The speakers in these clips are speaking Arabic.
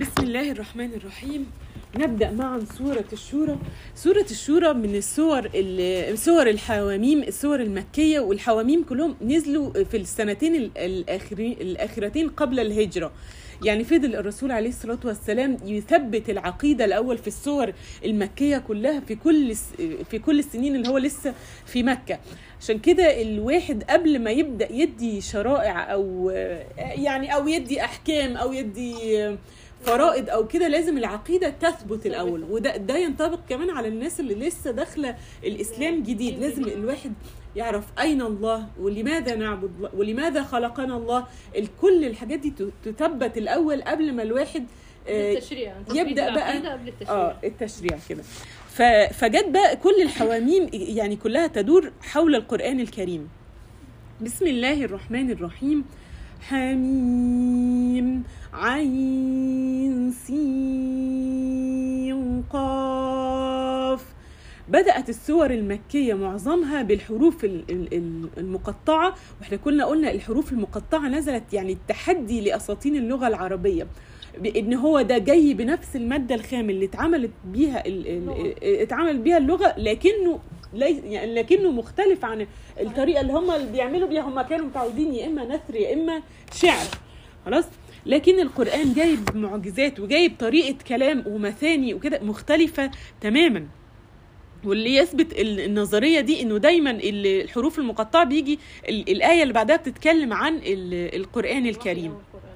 بسم الله الرحمن الرحيم. نبدأ معا سورة الشورى. سورة الشورى من السور ال- سور الحواميم السور المكية والحواميم كلهم نزلوا في السنتين ال- الآخرين الآخرتين قبل الهجرة. يعني فضل الرسول عليه الصلاة والسلام يثبت العقيدة الأول في السور المكية كلها في كل في كل السنين اللي هو لسه في مكة. عشان كده الواحد قبل ما يبدأ يدي شرائع أو يعني أو يدي أحكام أو يدي فرائض أو كده لازم العقيدة تثبت الأول. وده ده ينطبق كمان على الناس اللي لسه داخلة الإسلام جديد. لازم الواحد يعرف أين الله ولماذا نعبد الله ولماذا خلقنا الله. كل الحاجات دي تثبت الأول قبل ما الواحد آه، التشريع يبدأ بقى العقيدة قبل التشريع. آه التشريع كده. فجت بقى كل الحواميم يعني كلها تدور حول القرآن الكريم. بسم الله الرحمن الرحيم. حميم. عين سين قاف. بدأت السور المكية معظمها بالحروف ال- ال- ال- المقطعة وإحنا كنا قلنا الحروف المقطعة نزلت يعني التحدي لأساطين اللغة العربية. بإن هو ده جاي بنفس المادة الخام اللي اتعملت بيها ال- ال- اتعمل بيها اللغة لكنه لي يعني لكنه مختلف عن الطريقة اللي هم اللي بيعملوا بيها. هم كانوا متعودين يا إما نثر يا إما شعر. خلاص؟ لكن القرآن جايب معجزات وجايب طريقة كلام ومثاني وكده مختلفة تماما. واللي يثبت ال- النظرية دي إنه دايما ال- الحروف المقطعة بيجي ال- الآية اللي بعدها بتتكلم عن ال- القرآن الكريم.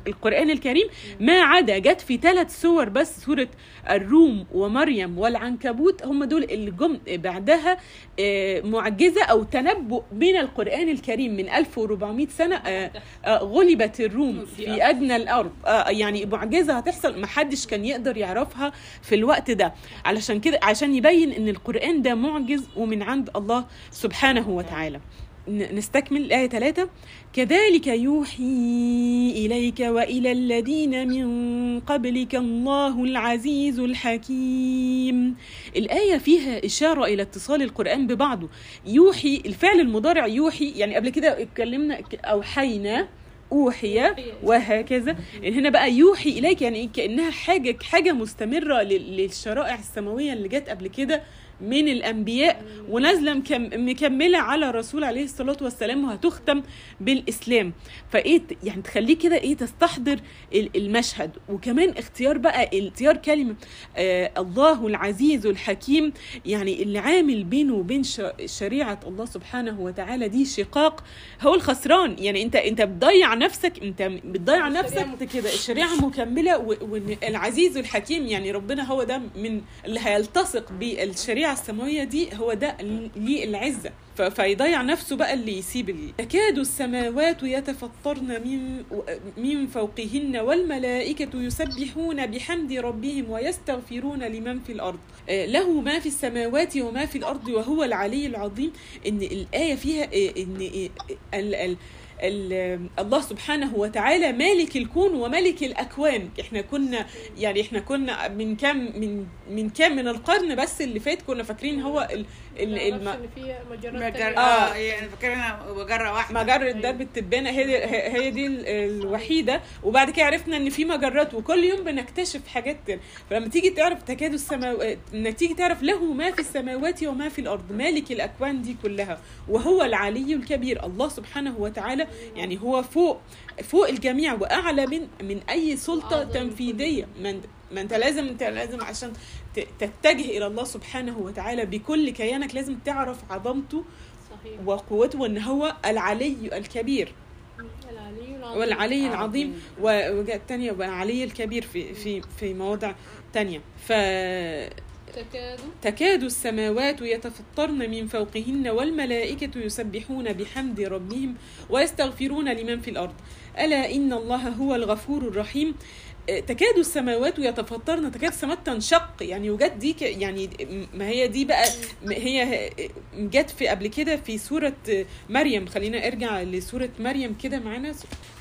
القرآن الكريم ما عدا جت في ثلاث سور بس سورة الروم ومريم والعنكبوت هم دول اللي جم بعدها آه، معجزة أو تنبؤ من القرآن الكريم من 1400 سنة آه، آه، غلبت الروم في أدنى الأرض. يعني معجزة هتحصل ما حدش كان يقدر يعرفها في الوقت ده. علشان كده عشان يبين إن القرآن ده معجز ومن عند الله سبحانه وتعالى. نستكمل الآية 3 كذلك يوحي إليك وإلى الذين من قبلك الله العزيز الحكيم. الآية فيها إشارة إلى اتصال القرآن ببعضه. يوحي الفعل المضارع يوحي يعني قبل كده اتكلمنا أوحينا أوحي وهكذا. هنا بقى يوحي إليك يعني؟ كأنها حاجة حاجة مستمرة لل- للشرائع السماوية اللي جت قبل كده. من الأنبياء ونازلة مكم- مكملة على الرسول عليه الصلاة والسلام وهتختم بالإسلام. فإيه ت- يعني تخليه كده إيه تستحضر ال- المشهد. وكمان اختيار بقى اختيار كلمة آه الله العزيز الحكيم يعني اللي عامل بينه وبين ش- شريعة الله سبحانه وتعالى دي شقاق. هو الخسران. يعني أنت أنت بتضيع نفسك أنت بتضيع نفسك كده. الشريعة مكملة و- والعزيز الحكيم يعني ربنا هو ده من اللي هيلتصق السماوية دي هو ده ليه العزة. ف- فيضيع نفسه بقى اللي يسيب ال- تكاد السماوات يتفطرن من من فوقهن والملائكة يسبحون بحمد ربهم ويستغفرون لمن في الأرض. آه، له ما في السماوات وما في الأرض وهو العلي العظيم. إن الآية فيها آه، إن آه، الله سبحانه وتعالى مالك الكون وملك الأكوان. إحنا كنا يعني إحنا كنا من كام من من كام من القرن بس اللي فات كنا فاكرين هو الم... إن في مجرات مجر... آه يعني فاكرها مجرة واحدة. مجرة درب التبانة هي دي هي دي ال- الوحيدة. وبعد كده عرفنا إن في مجرات وكل يوم بنكتشف حاجات تانية. فلما تيجي تعرف تكاد السماوات إنك تيجي تعرف له ما في السماوات وما في الأرض مالك الأكوان دي كلها؟ وهو العلي الكبير. الله سبحانه وتعالى يعني هو فوق فوق الجميع وأعلى من من أي سلطة أعظم من كل تنفيذية. ما أنت- ما أنت لازم أنت لازم عشان تتجه إلى الله سبحانه وتعالى بكل كيانك لازم تعرف عظمته صحيح. وقوته وإن هو العلي الكبير. العلي العظيم. والعلي العظيم. و- وجاء الثانية والعلي الكبير في في في مواضع تانية. فتكاد تكاد السماوات يتفطرن من فوقهن والملائكة يسبحون بحمد ربهم ويستغفرون لمن في الأرض. ألا إن الله هو الغفور الرحيم؟ تكاد السماوات يتفطرن تكاد السماوات تنشق. يعني وجت دي ك- يعني ما هي دي بقى هي جت في قبل كده في سورة مريم. خلينا ارجع لسورة مريم كده معانا.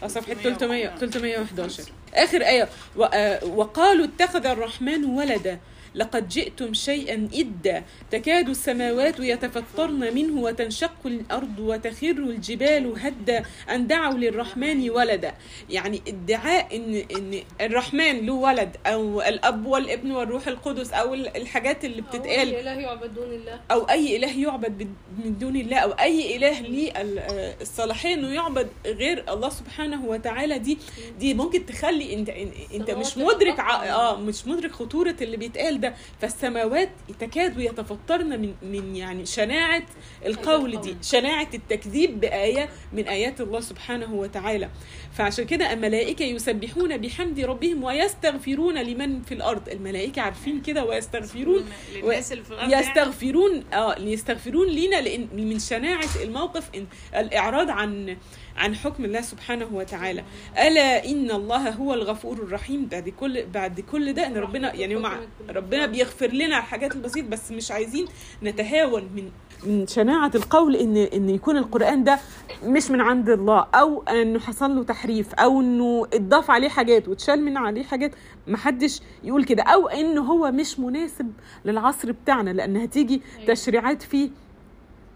صفحة 300 311 آخر آية. و- آه، وقالوا اتخذ الرحمن ولدا. لقد جئتم شيئا إدا تكاد السماوات يتفطرن منه وتنشق الأرض وتخر الجبال هدا أن دعوا للرحمن ولدا. يعني ادعاء إن إن الرحمن له ولد أو الأب والابن والروح القدس أو الحاجات اللي بتتقال أو أي إله يعبد دون الله. أو أي إله يعبد بد- من دون الله. أو أي إله ليه آه، الصلاحيه إنه يعبد غير الله سبحانه وتعالى. دي دي ممكن تخلي انت إنت مش مدرك. آه مش مدرك خطورة اللي بيتقال ده. فالسماوات تكاد يتفطرن من من يعني شناعة القول دي. شناعة التكذيب بآية من آيات الله سبحانه وتعالى فعشان كده الملائكة يسبحون بحمد ربهم ويستغفرون لمن في الأرض الملائكة عارفين كده ويستغفرون للناس اللي في الأرض يعني. يستغفرون آه يستغفرون لينا لأن من شناعة الموقف الإعراض عن عن حكم الله سبحانه وتعالى. ألا إن الله هو الغفور الرحيم. بعد كل بعد كل ده إن ربنا يعني مع ربنا بيغفر لنا الحاجات البسيطه بس مش عايزين نتهاون من من شناعة القول إن إن يكون القرآن ده مش من عند الله أو إنه حصل له تحريف أو إنه اتضاف عليه حاجات واتشال من عليه حاجات. محدش يقول كده. أو إنه هو مش مناسب للعصر بتاعنا لأن هتيجي. تشريعات فيه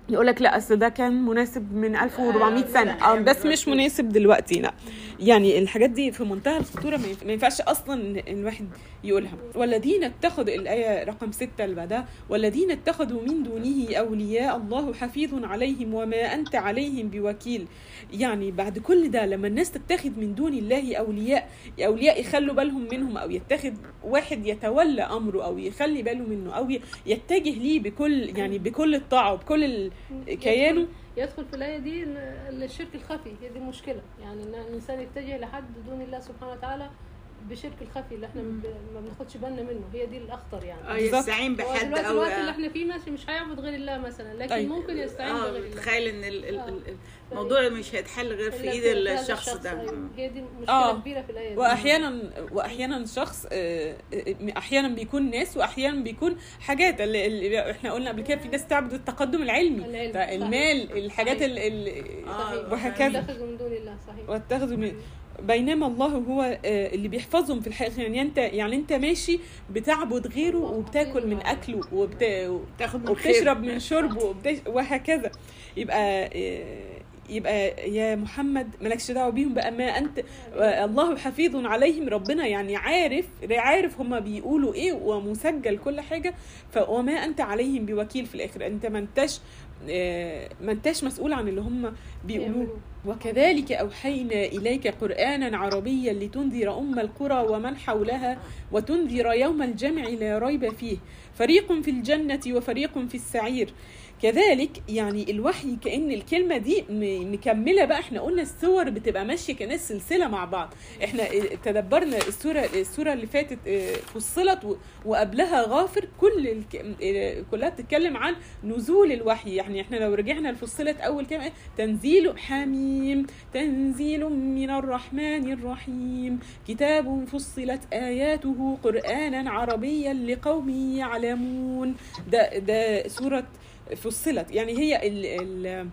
يقول لك لا أصل ده كان مناسب من 1400 سنة. آه بس مش مناسب دلوقتي لا. يعني الحاجات دي في منتهى الخطورة ما ينف- ما ينفعش أصلا إن الواحد يقولها. والذين اتخذوا الآية رقم ستة اللي بعدها والذين اتخذوا من دونه أولياء الله حفيظ عليهم وما أنت عليهم بوكيل. يعني بعد كل ده لما الناس تتخذ من دون الله أولياء أولياء يخلوا بالهم منهم أو يتخذ واحد يتولى أمره أو يخلي باله منه أو يتجه ليه بكل يعني بكل الطاعة وبكل كيانه؟ يدخل في الآية دي ال- الشرك الخفي هي دي المشكلة يعني إن الإنسان يتجه لحد دون الله سبحانه وتعالى بشرك الخفي اللي إحنا ما بناخدش بالنا منه هي دي الأخطر يعني آه بالظبط. يستعين بحد دلوقتي أو الوقت اللي إحنا فيه ماشي مش هيعبد غير الله مثلا لكن أيوة. ممكن يستعين آه بغير الله تخيل إن ال- ال- آه. ال- الموضوع مش هيتحل غير في إيد الشخص ده. آه. هي دي مشكلة آه. كبيرة في دي واحيانا واحيانا شخص آه، آه، أحيانا بيكون ناس واحيانا بيكون حاجات اللي, اللي إحنا قلنا قبل كده في ناس تعبد التقدم العلمي العلم، ده صحيح. المال الحاجات صحيح. ال- ال- آه، وهكذا يتخذ من دون الله صحيح واتخذوا من بينما الله هو آه، اللي بيحفظهم في الحقيقة. يعني أنت يعني أنت ماشي بتعبد غيره وبتاكل من أكله وبت... تاخد من. وبتشرب من شربه وبتش... وهكذا. يبقى آه، يبقى يا محمد مالكش دعوة بيهم بقى. ما أنت آه، الله حفيظ عليهم. ربنا يعني عارف عارف هما بيقولوا إيه ومسجل كل حاجة. وما أنت عليهم بوكيل في الآخر أنت ما أنتش ما انتش مسؤول عن اللي هم بيقولوه. وكذلك أوحينا إليك قرآنا عربيا لتنذر أم القرى ومن حولها وتنذر يوم الجمع لا ريب فيه. فريق في الجنة وفريق في السعير. كذلك يعني الوحي كأن الكلمة دي م- مكملة بقى. إحنا قلنا السور بتبقى ماشية كناس سلسلة مع بعض. إحنا تدبرنا السورة السورة اللي فاتت آه، فصلت وقبلها غافر. كل الك... آه، كلها بتتكلم عن نزول الوحي. يعني إحنا لو رجعنا لفصلت أول كلمة إيه؟ تنزيل حميم تنزيل من الرحمن الرحيم. كتاب فصلت آياته قرآنا عربيا لقوم يعلمون. ده ده سورة فصلت. يعني هي ال ال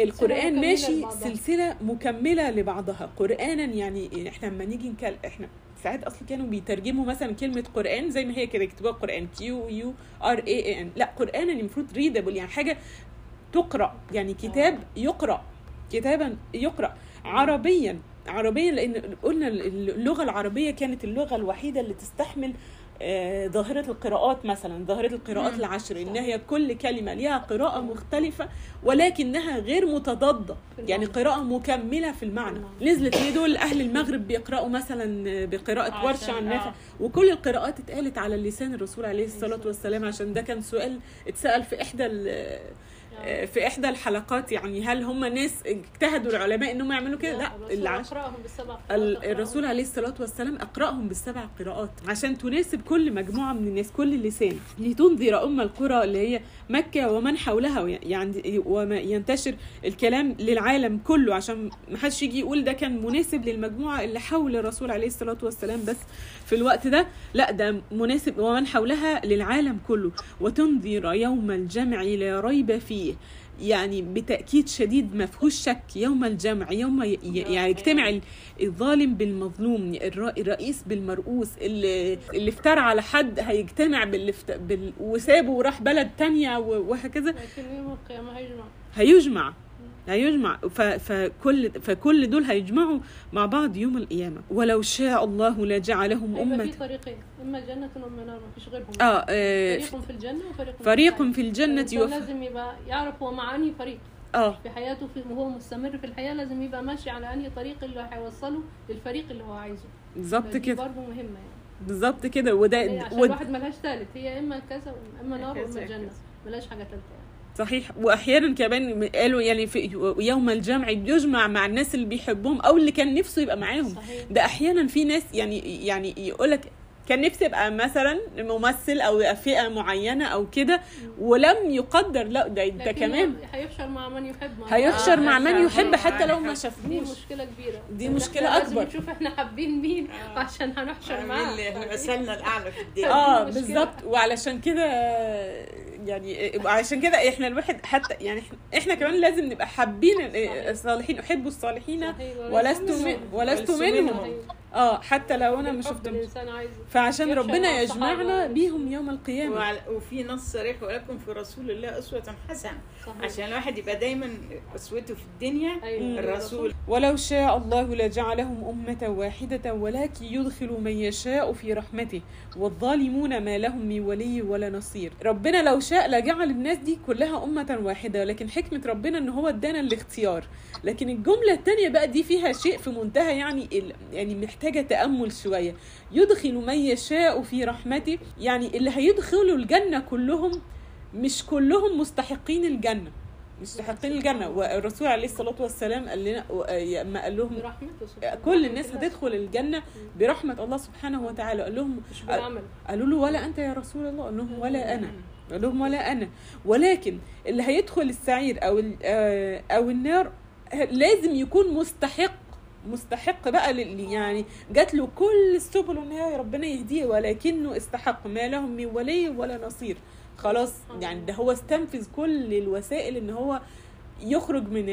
القرآن ماشي. سلسلة مكملة لبعضها. قرآنا يعني إحنا لما نيجي نكل إحنا ساعات أصلا كانوا بيترجموا مثلا كلمة قرآن زي ما هي كده يكتبوها قرآن Q U R A N لا قرآن المفروض readable يعني حاجة تقرأ. يعني كتاب يقرأ. كتابا يقرأ. عربيا عربيا لأن قلنا اللغة العربية كانت اللغة الوحيدة اللي تستحمل آه، ظاهرة القراءات مثلا ظاهرة القراءات. العشر إن هي كل كلمة ليها قراءة مختلفة ولكنها غير متضادة في يعني المعنى. قراءة مكملة في المعنى. نزلت ليه دول أهل المغرب بيقرأوا مثلا بقراءة عشان- ورش عن نافع آه. وكل القراءات اتقالت على لسان الرسول عليه الصلاة والسلام عشان ده كان سؤال اتسأل في إحدى ال- في إحدى الحلقات يعني هل هم ناس اجتهدوا العلماء إنهم يعملوا كده؟ لا الرسول العشر أقرأهم بالسبع ال- قراءات، الرسول عليه الصلاة والسلام أقرأهم بالسبع قراءات عشان تناسب كل مجموعة من الناس كل لسان لتنذر أم القرى اللي هي مكة ومن حولها يعني وما ينتشر الكلام للعالم كله عشان ما حدش يجي يقول ده كان مناسب للمجموعة اللي حول الرسول عليه الصلاة والسلام بس في الوقت ده. لا ده مناسب ومن حولها للعالم كله. وتنذر يوم الجمع لا ريب فيه. يعني بتأكيد شديد ما فيهوش شك يوم الجمع يوم ي- ي- يعني يجتمع ال- الظالم بالمظلوم الر- الرئيس بالمرؤوس اللي, اللي افترى على حد هيجتمع باللي افت... بال... وسابه وراح بلد تانية وهكذا. لكن يوم القيامة هيجمع. هيجمع. هيجمع ف... فكل فكل دول هيجمعوا مع بعض يوم القيامة. ولو شاء الله لجعلهم هيبقى في طريقين إما جنة وإما نار ما فيش غيرهم. آه, آه فريق في الجنة وفريق في فريق. في الجنة الإنسان وف... لازم يبقى يعرف هو مع أنهي فريق. آه. في حياته في وهو مستمر في الحياة لازم يبقى ماشي على أنهي طريق اللي هيوصله للفريق اللي هو عايزه. بالظبط دي كده. برضه مهمة يعني. بالظبط كده. وده عشان ود... الواحد ملهاش ثالث هي إما كذا اما نار وإما. جنة. ملهاش حاجة ثالثة يعني صحيح. وأحيانا كمان قالوا يعني في يوم الجمع يجمع مع الناس اللي بيحبهم أو اللي كان نفسه يبقى معاهم. صحيح. ده أحيانا في ناس يعني يعني يقولك كان نفسي أبقى مثلا ممثل أو فئة معينة أو كده ولم يقدر لا ده ده لكن كمان هيحشر مع من يحب مع هيحشر آه، مع من يحب مع حتى لو ما يحب. دي شافوش مشكلة كبيرة دي لازم أكبر. نشوف إحنا حابين مين آه. عشان هنحشر معاه مثلنا الاعلى في الدنيا آه. بالظبط وعلشان كده يعني وعشان كده إحنا الواحد حتى يعني إحنا, إحنا كمان لازم نبقى حابين الصالحين أحبوا الصالحين ولست ولست ولست منهم منهم. آه حتى لو أنا ما الحب شفتهم الإنسان عايزه فعشان ربنا مع يجمعنا. بيهم يوم القيامة. وعلى- وفي نص صريح ولكم في رسول الله أسوة حسنة. صحيح. عشان الواحد يبقى دايما أسوته في الدنيا أيوة. الرسول. ولو شاء الله لجعلهم أمة واحدة ولكن يدخل من يشاء في رحمته. والظالمون ما لهم من ولي ولا نصير. ربنا لو شاء لجعل الناس دي كلها أمة واحدة لكن حكمة ربنا إن هو ادانا الاختيار. لكن الجملة التانية بقى دي فيها شيء في منتهى يعني ال- يعني محتاجة تأمل شوية. يدخل من يشاء في رحمته. يعني اللي هيدخلوا الجنة كلهم مش كلهم مستحقين الجنة. مستحقين الجنة. والرسول عليه الصلاة والسلام قال لنا لما قال لهم كل الناس. هتدخل الجنة برحمة الله سبحانه وتعالى. قال لهم قالوا له ولا أنت يا رسول الله. قال لهم ولا أنا. قال لهم ولا أنا. ولكن اللي هيدخل السعير أو ال- آه، أو النار لازم يكون مستحق مستحق بقى لل يعني جات له كل السبل إن هي ربنا يهديه ولكنه استحق ما لهم من ولي ولا نصير. خلاص يعني ده هو استنفذ كل الوسائل إن هو يخرج من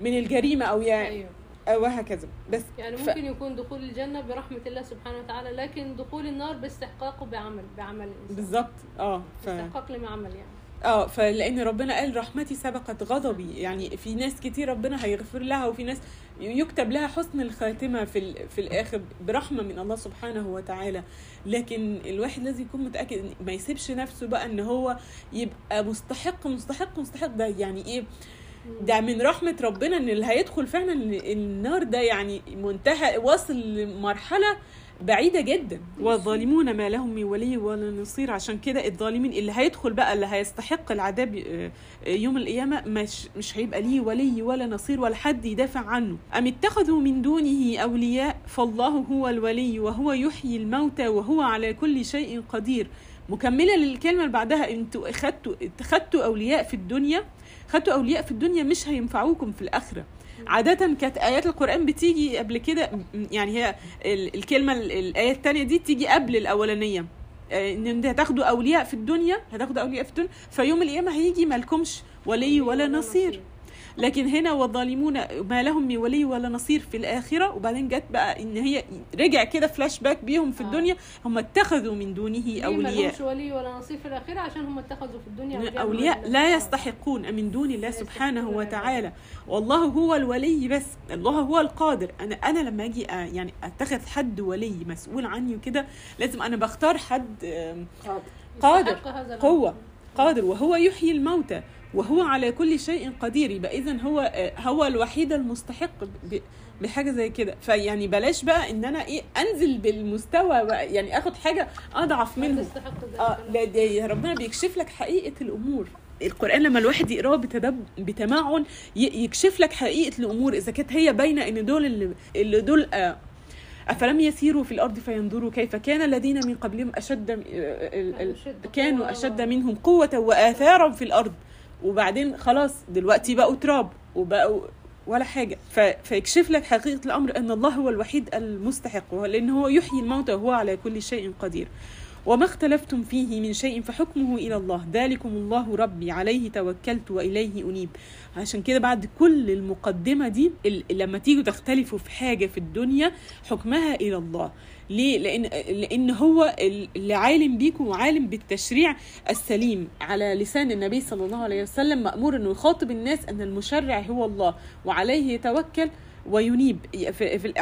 من الجريمة أو يعني أيوه. أو هكذا. بس يعني ف- ممكن يكون دخول الجنة برحمة الله سبحانه وتعالى لكن دخول النار باستحقاقه بعمل بعمل الإنسان. بالظبط. آه ف... استحقاق لما عمل يعني. آه فلأن ربنا قال رحمتي سبقت غضبي. يعني في ناس كتير ربنا هيغفر لها وفي ناس يكتب لها حسن الخاتمة في في الآخر برحمة من الله سبحانه وتعالى. لكن الواحد لازم يكون متأكد ما يسيبش نفسه بقى إن هو يبقى مستحق مستحق مستحق. ده يعني إيه؟ ده من رحمة ربنا إن اللي هيدخل فعلا النار ده يعني منتهى واصل لمرحلة بعيدة جدا. والظالمون ما لهم من ولي ولا نصير. عشان كده الظالمين اللي هيدخل بقى اللي هيستحق العذاب آه، آه، يوم القيامة مش مش هيبقى ليه ولي ولا نصير ولا حد يدافع عنه. أم اتخذوا من دونه أولياء؟ فالله هو الولي وهو يحيي الموتى وهو على كل شيء قدير. مكملة للكلمة اللي بعدها أنتوا اخدتوا اتخذتوا أولياء في الدنيا. خدتوا أولياء في الدنيا مش هينفعوكم في الآخرة. عادة كانت آيات القرآن بتيجي قبل كده يعني هي ال- الكلمة ال- الآية التانية دي تيجي قبل الأولانية. آه، إن انت هتاخدوا أولياء في الدنيا هتاخدوا أولياء في الدنيا فيوم القيامة هيجي مالكمش ولي ولا نصير. لكن هنا والظالمون ما لهم من ولي ولا نصير في الآخرة. وبعدين جت بقى إن هي رجع كده فلاش باك بيهم في آه. الدنيا. هم اتخذوا من دونه ليه أولياء. ملهمش ولي ولا نصير في الآخرة؟ عشان هم اتخذوا في الدنيا أولياء من- لا. يستحقون من دون الله لا سبحانه وتعالى. والله هو الولي بس. الله هو القادر. أنا أنا لما أجي أ- يعني أتخذ حد ولي مسؤول عني وكده لازم أنا بختار حد قادر. قوة قادر. وهو يحيي الموتى. وهو على كل شيء قدير يبقى اذا هو هو الوحيد المستحق بحاجة زي كده. فيعني بلاش بقى إن أنا إيه أنزل بالمستوى بقى يعني آخد حاجة أضعف منه آه لا ده ربنا بيكشف لك حقيقة الأمور. القرآن لما الواحد يقراه بتدب بتمعن يكشف لك حقيقة الأمور. إذا كانت هي باينة إن دول اللي, اللي دول آه أفلم يسيروا في الأرض فينظروا كيف كان الذين من قبلهم أشد آه، كانوا. أشد منهم قوة وآثارا في الأرض. وبعدين خلاص دلوقتي بقوا تراب وبقوا ولا حاجة. فيكشف لك حقيقة الأمر أن الله هو الوحيد المستحق لأن هو يحيي الموتى وهو على كل شيء قدير. وما اختلفتم فيه من شيء فحكمه إلى الله. ذلكم الله ربي عليه توكلت وإليه أنيب. عشان كده بعد كل المقدمة دي لما تيجوا تختلفوا في حاجة في الدنيا حكمها إلى الله. ليه؟ لأن لأن هو ال- اللي عالم بيكم وعالم بالتشريع السليم. على لسان النبي صلى الله عليه وسلم مأمور إنه يخاطب الناس أن المشرع هو الله وعليه يتوكل وينيب. في في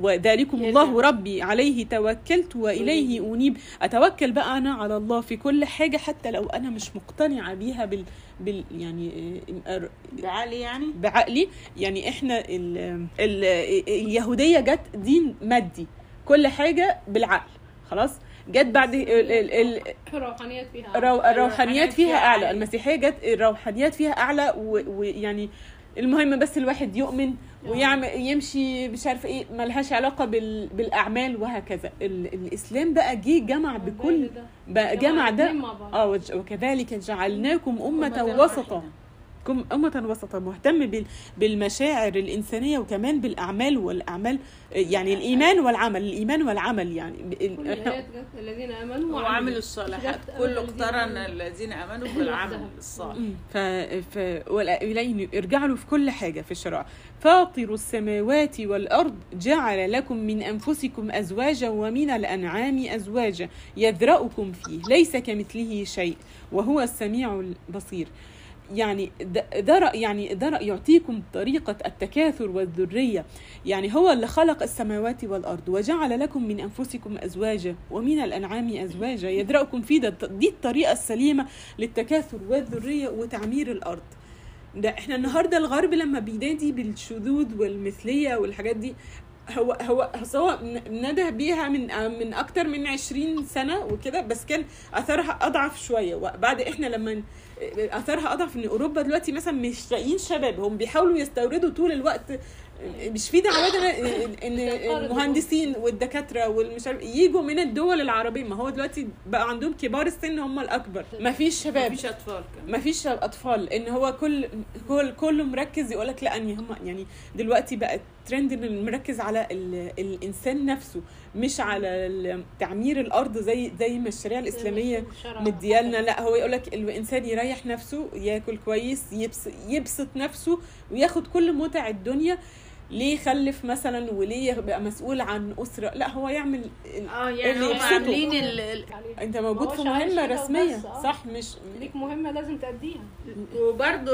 وذلكم. الله ربي عليه توكلت وإليه أنيب. أتوكل بقى أنا على الله في كل حاجة حتى لو أنا مش مقتنعة بيها بال, بال يعني آه، بعلي يعني؟ بعقلي. يعني إحنا ال ال اليهودية جت دين مادي. كل حاجة بالعقل. خلاص؟ جت بعد ال- ال- ال- روحانيات فيها الرو- الروحانيات فيها أعلى. المسيحية جت الروحانيات فيها أعلى ويعني المهم بس الواحد يؤمن ويعمل يمشي مش عارفة إيه ملهاش علاقة بال بالأعمال وهكذا. ال الإسلام بقى جه جمع بكل. بقى جمع ده. آه وكذلك جعلناكم أمة وسطا. أمة وسطا مهتم بال- بالمشاعر الإنسانية وكمان بالأعمال والأعمال يعني الإيمان والعمل الإيمان والعمل يعني إحنا الذين آمنوا وعملوا الصالحات كل الذين اقترن آمنوا. الذين آمنوا بالعمل. الصالح. ف ف ارجع له في كل حاجة في الشرع فاطر السماوات والأرض جعل لكم من أنفسكم أزواجا ومن الأنعام أزواجا يذرأكم فيه ليس كمثله شيء وهو السميع البصير يعني ده يعني ده يعطيكم طريقة التكاثر والذرية. يعني هو اللي خلق السماوات والأرض وجعل لكم من أنفسكم أزواجا ومن الأنعام أزواجا. يدرأكم فيه ده دي الطريقة السليمة للتكاثر والذرية وتعمير الأرض. ده إحنا النهارده الغرب لما بينادي بالشذوذ والمثلية والحاجات دي هو هو هو ندى بيها من من أكتر من 20 سنة وكده بس كان أثرها أضعف شوية. وبعد إحنا لما أثرها أضعف إن أوروبا دلوقتي مثلا مش لاقيين شباب هم بيحاولوا يستوردوا طول الوقت. مش في دعوات إن المهندسين والدكاترة والمش عارف يجوا من الدول العربية. ما هو دلوقتي بقى عندهم كبار السن هم الأكبر. ما فيش شباب. مفيش أطفال كمان. ما فيش أطفال. إن هو كل كل كله مركز يقول لك لا اني هم يعني دلوقتي بقى ترند إن مركز على ال الإنسان نفسه. مش على تعمير الأرض زي زي ما الشريعة الإسلامية مديالنا. لا هو يقول لك الإنسان يريح نفسه ياكل كويس يبس يبسط نفسه وياخد كل متع الدنيا. ليه يخلف مثلا وليه يبقى مسؤول عن أسرة؟ لا هو يعمل آه يعني اللي هم. عاملين ال... ال- أنت موجود ما في مهمة رسمية. آه. صح مش ليك مهمة لازم تأديها. وبرضه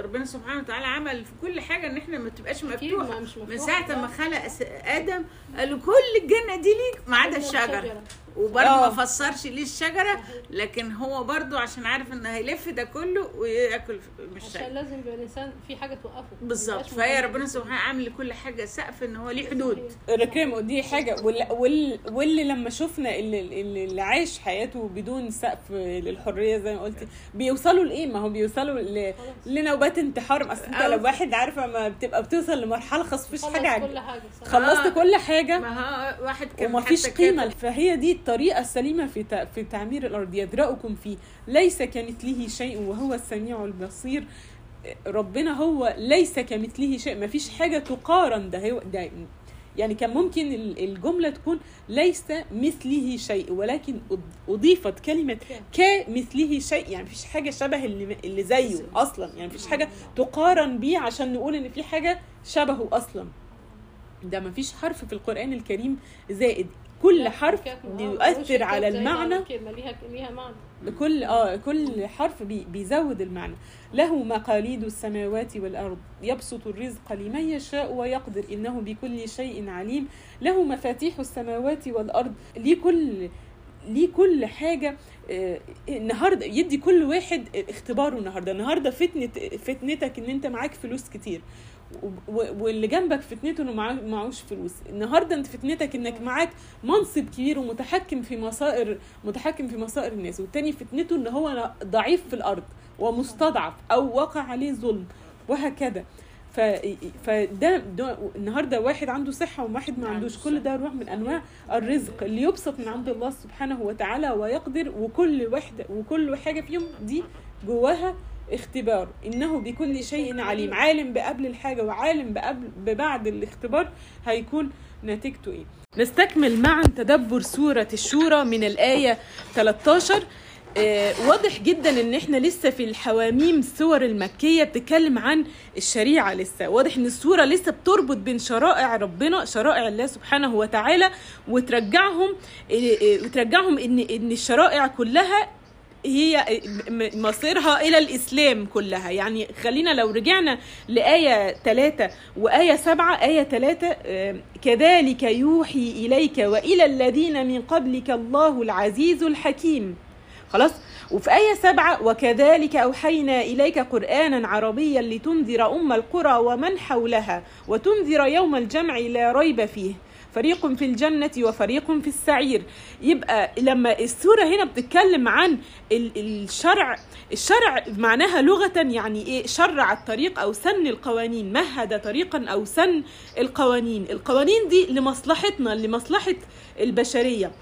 ربنا سبحانه وتعالى عمل في كل حاجة إن إحنا ما تبقاش مفتوحة. من. ساعة ما خلق آدم قالوا كل الجنة دي ليك ما عدا الشجرة. وبرضه آه. ما فسرش ليه الشجرة لكن هو برضه عشان عارف إن هيلف ده كله وياكل من عشان لازم يبقى الإنسان في حاجة توقفه. بالظبط. فهي. ربنا سبحانه عامل لكل حاجة سقف إن هو ليه حدود. ركرمه دي حاجة. واللي, واللي, واللي لما شفنا اللي, اللي اللي عايش حياته بدون سقف للحرية زي ما قلتي بيوصلوا لإيه؟ ما هو بيوصلوا ل... لنوبات انتحار. أصل أنت لو واحد عارفة ما بتبقى بتوصل لمرحلة خلاص مفيش حاجة. عج- كل حاجة. خلصت آه. كل حاجة. ما هو واحد كان ومفيش قيمة. فهي دي الطريقة السليمة في في تعمير الأرض يدرأكم فيه. ليس كمثله شيء وهو السميع البصير. ربنا هو ليس كمثله شيء. مفيش حاجة تقارن. ده ده يعني كان ممكن ال- الجملة تكون ليس مثله شيء ولكن أض- أضيفت كلمة كمثله شيء. يعني مفيش حاجة شبه اللي اللي زيه أصلا. يعني مفيش حاجة تقارن بيه عشان نقول إن في حاجة شبهه أصلا. ده مفيش حرف في القرآن الكريم زائد. كل حرف بيؤثر على المعنى. ليها ليها معنى. بكل آه كل حرف بي بيزود المعنى. له مقاليد السماوات والأرض. يبسط الرزق لمن يشاء ويقدر. إنه بكل شيء عليم. له مفاتيح السماوات والأرض. ليه كل ليه كل حاجة آه، النهارده يدي كل واحد اختباره النهارده. النهارده فتنه فتنتك إن أنت معاك فلوس كتير. واللي جنبك فتنته إنه معاه- معهوش فلوس. النهارده أنت فتنتك إنك معاك منصب كبير ومتحكم في مصائر متحكم في مصائر الناس والتاني فتنته إن هو ضعيف في الأرض ومستضعف أو وقع عليه ظلم وهكذا. ف... فده ده النهارده واحد عنده صحة وواحد ما عندوش كل ده نوع من أنواع الرزق اللي يبسط من عند الله سبحانه وتعالى ويقدر وكل واحدة وكل حاجة فيهم دي جواها اختبار. إنه بكل شيء عليم. عالم بقبل الحاجة وعالم بقبل ببعد الاختبار هيكون نتيجته إيه؟ نستكمل معا تدبر سورة الشورى من الآية 13 آه، واضح جدا إن إحنا لسه في الحواميم السور المكية بتتكلم عن الشريعة لسه. واضح إن السورة لسه بتربط بين شرائع ربنا شرائع الله سبحانه وتعالى وترجعهم آه، آه، وترجعهم ان إن الشرائع كلها هي مصيرها إلى الإسلام كلها. يعني خلينا لو رجعنا لآية 3 وآية 7 آية 3 آه، كذلك يوحي إليك وإلى الذين من قبلك الله العزيز الحكيم. خلاص؟ وفي آية سبعة وكذلك أوحينا إليك قرآنا عربيا لتنذر أم القرى ومن حولها وتنذر يوم الجمع لا ريب فيه. فريق في الجنة وفريق في السعير. يبقى لما السورة هنا بتتكلم عن ال- الشرع الشرع معناها لغة يعني إيه؟ شرع الطريق أو سن القوانين. مهد طريقا أو سن القوانين. القوانين دي لمصلحتنا لمصلحة البشرية.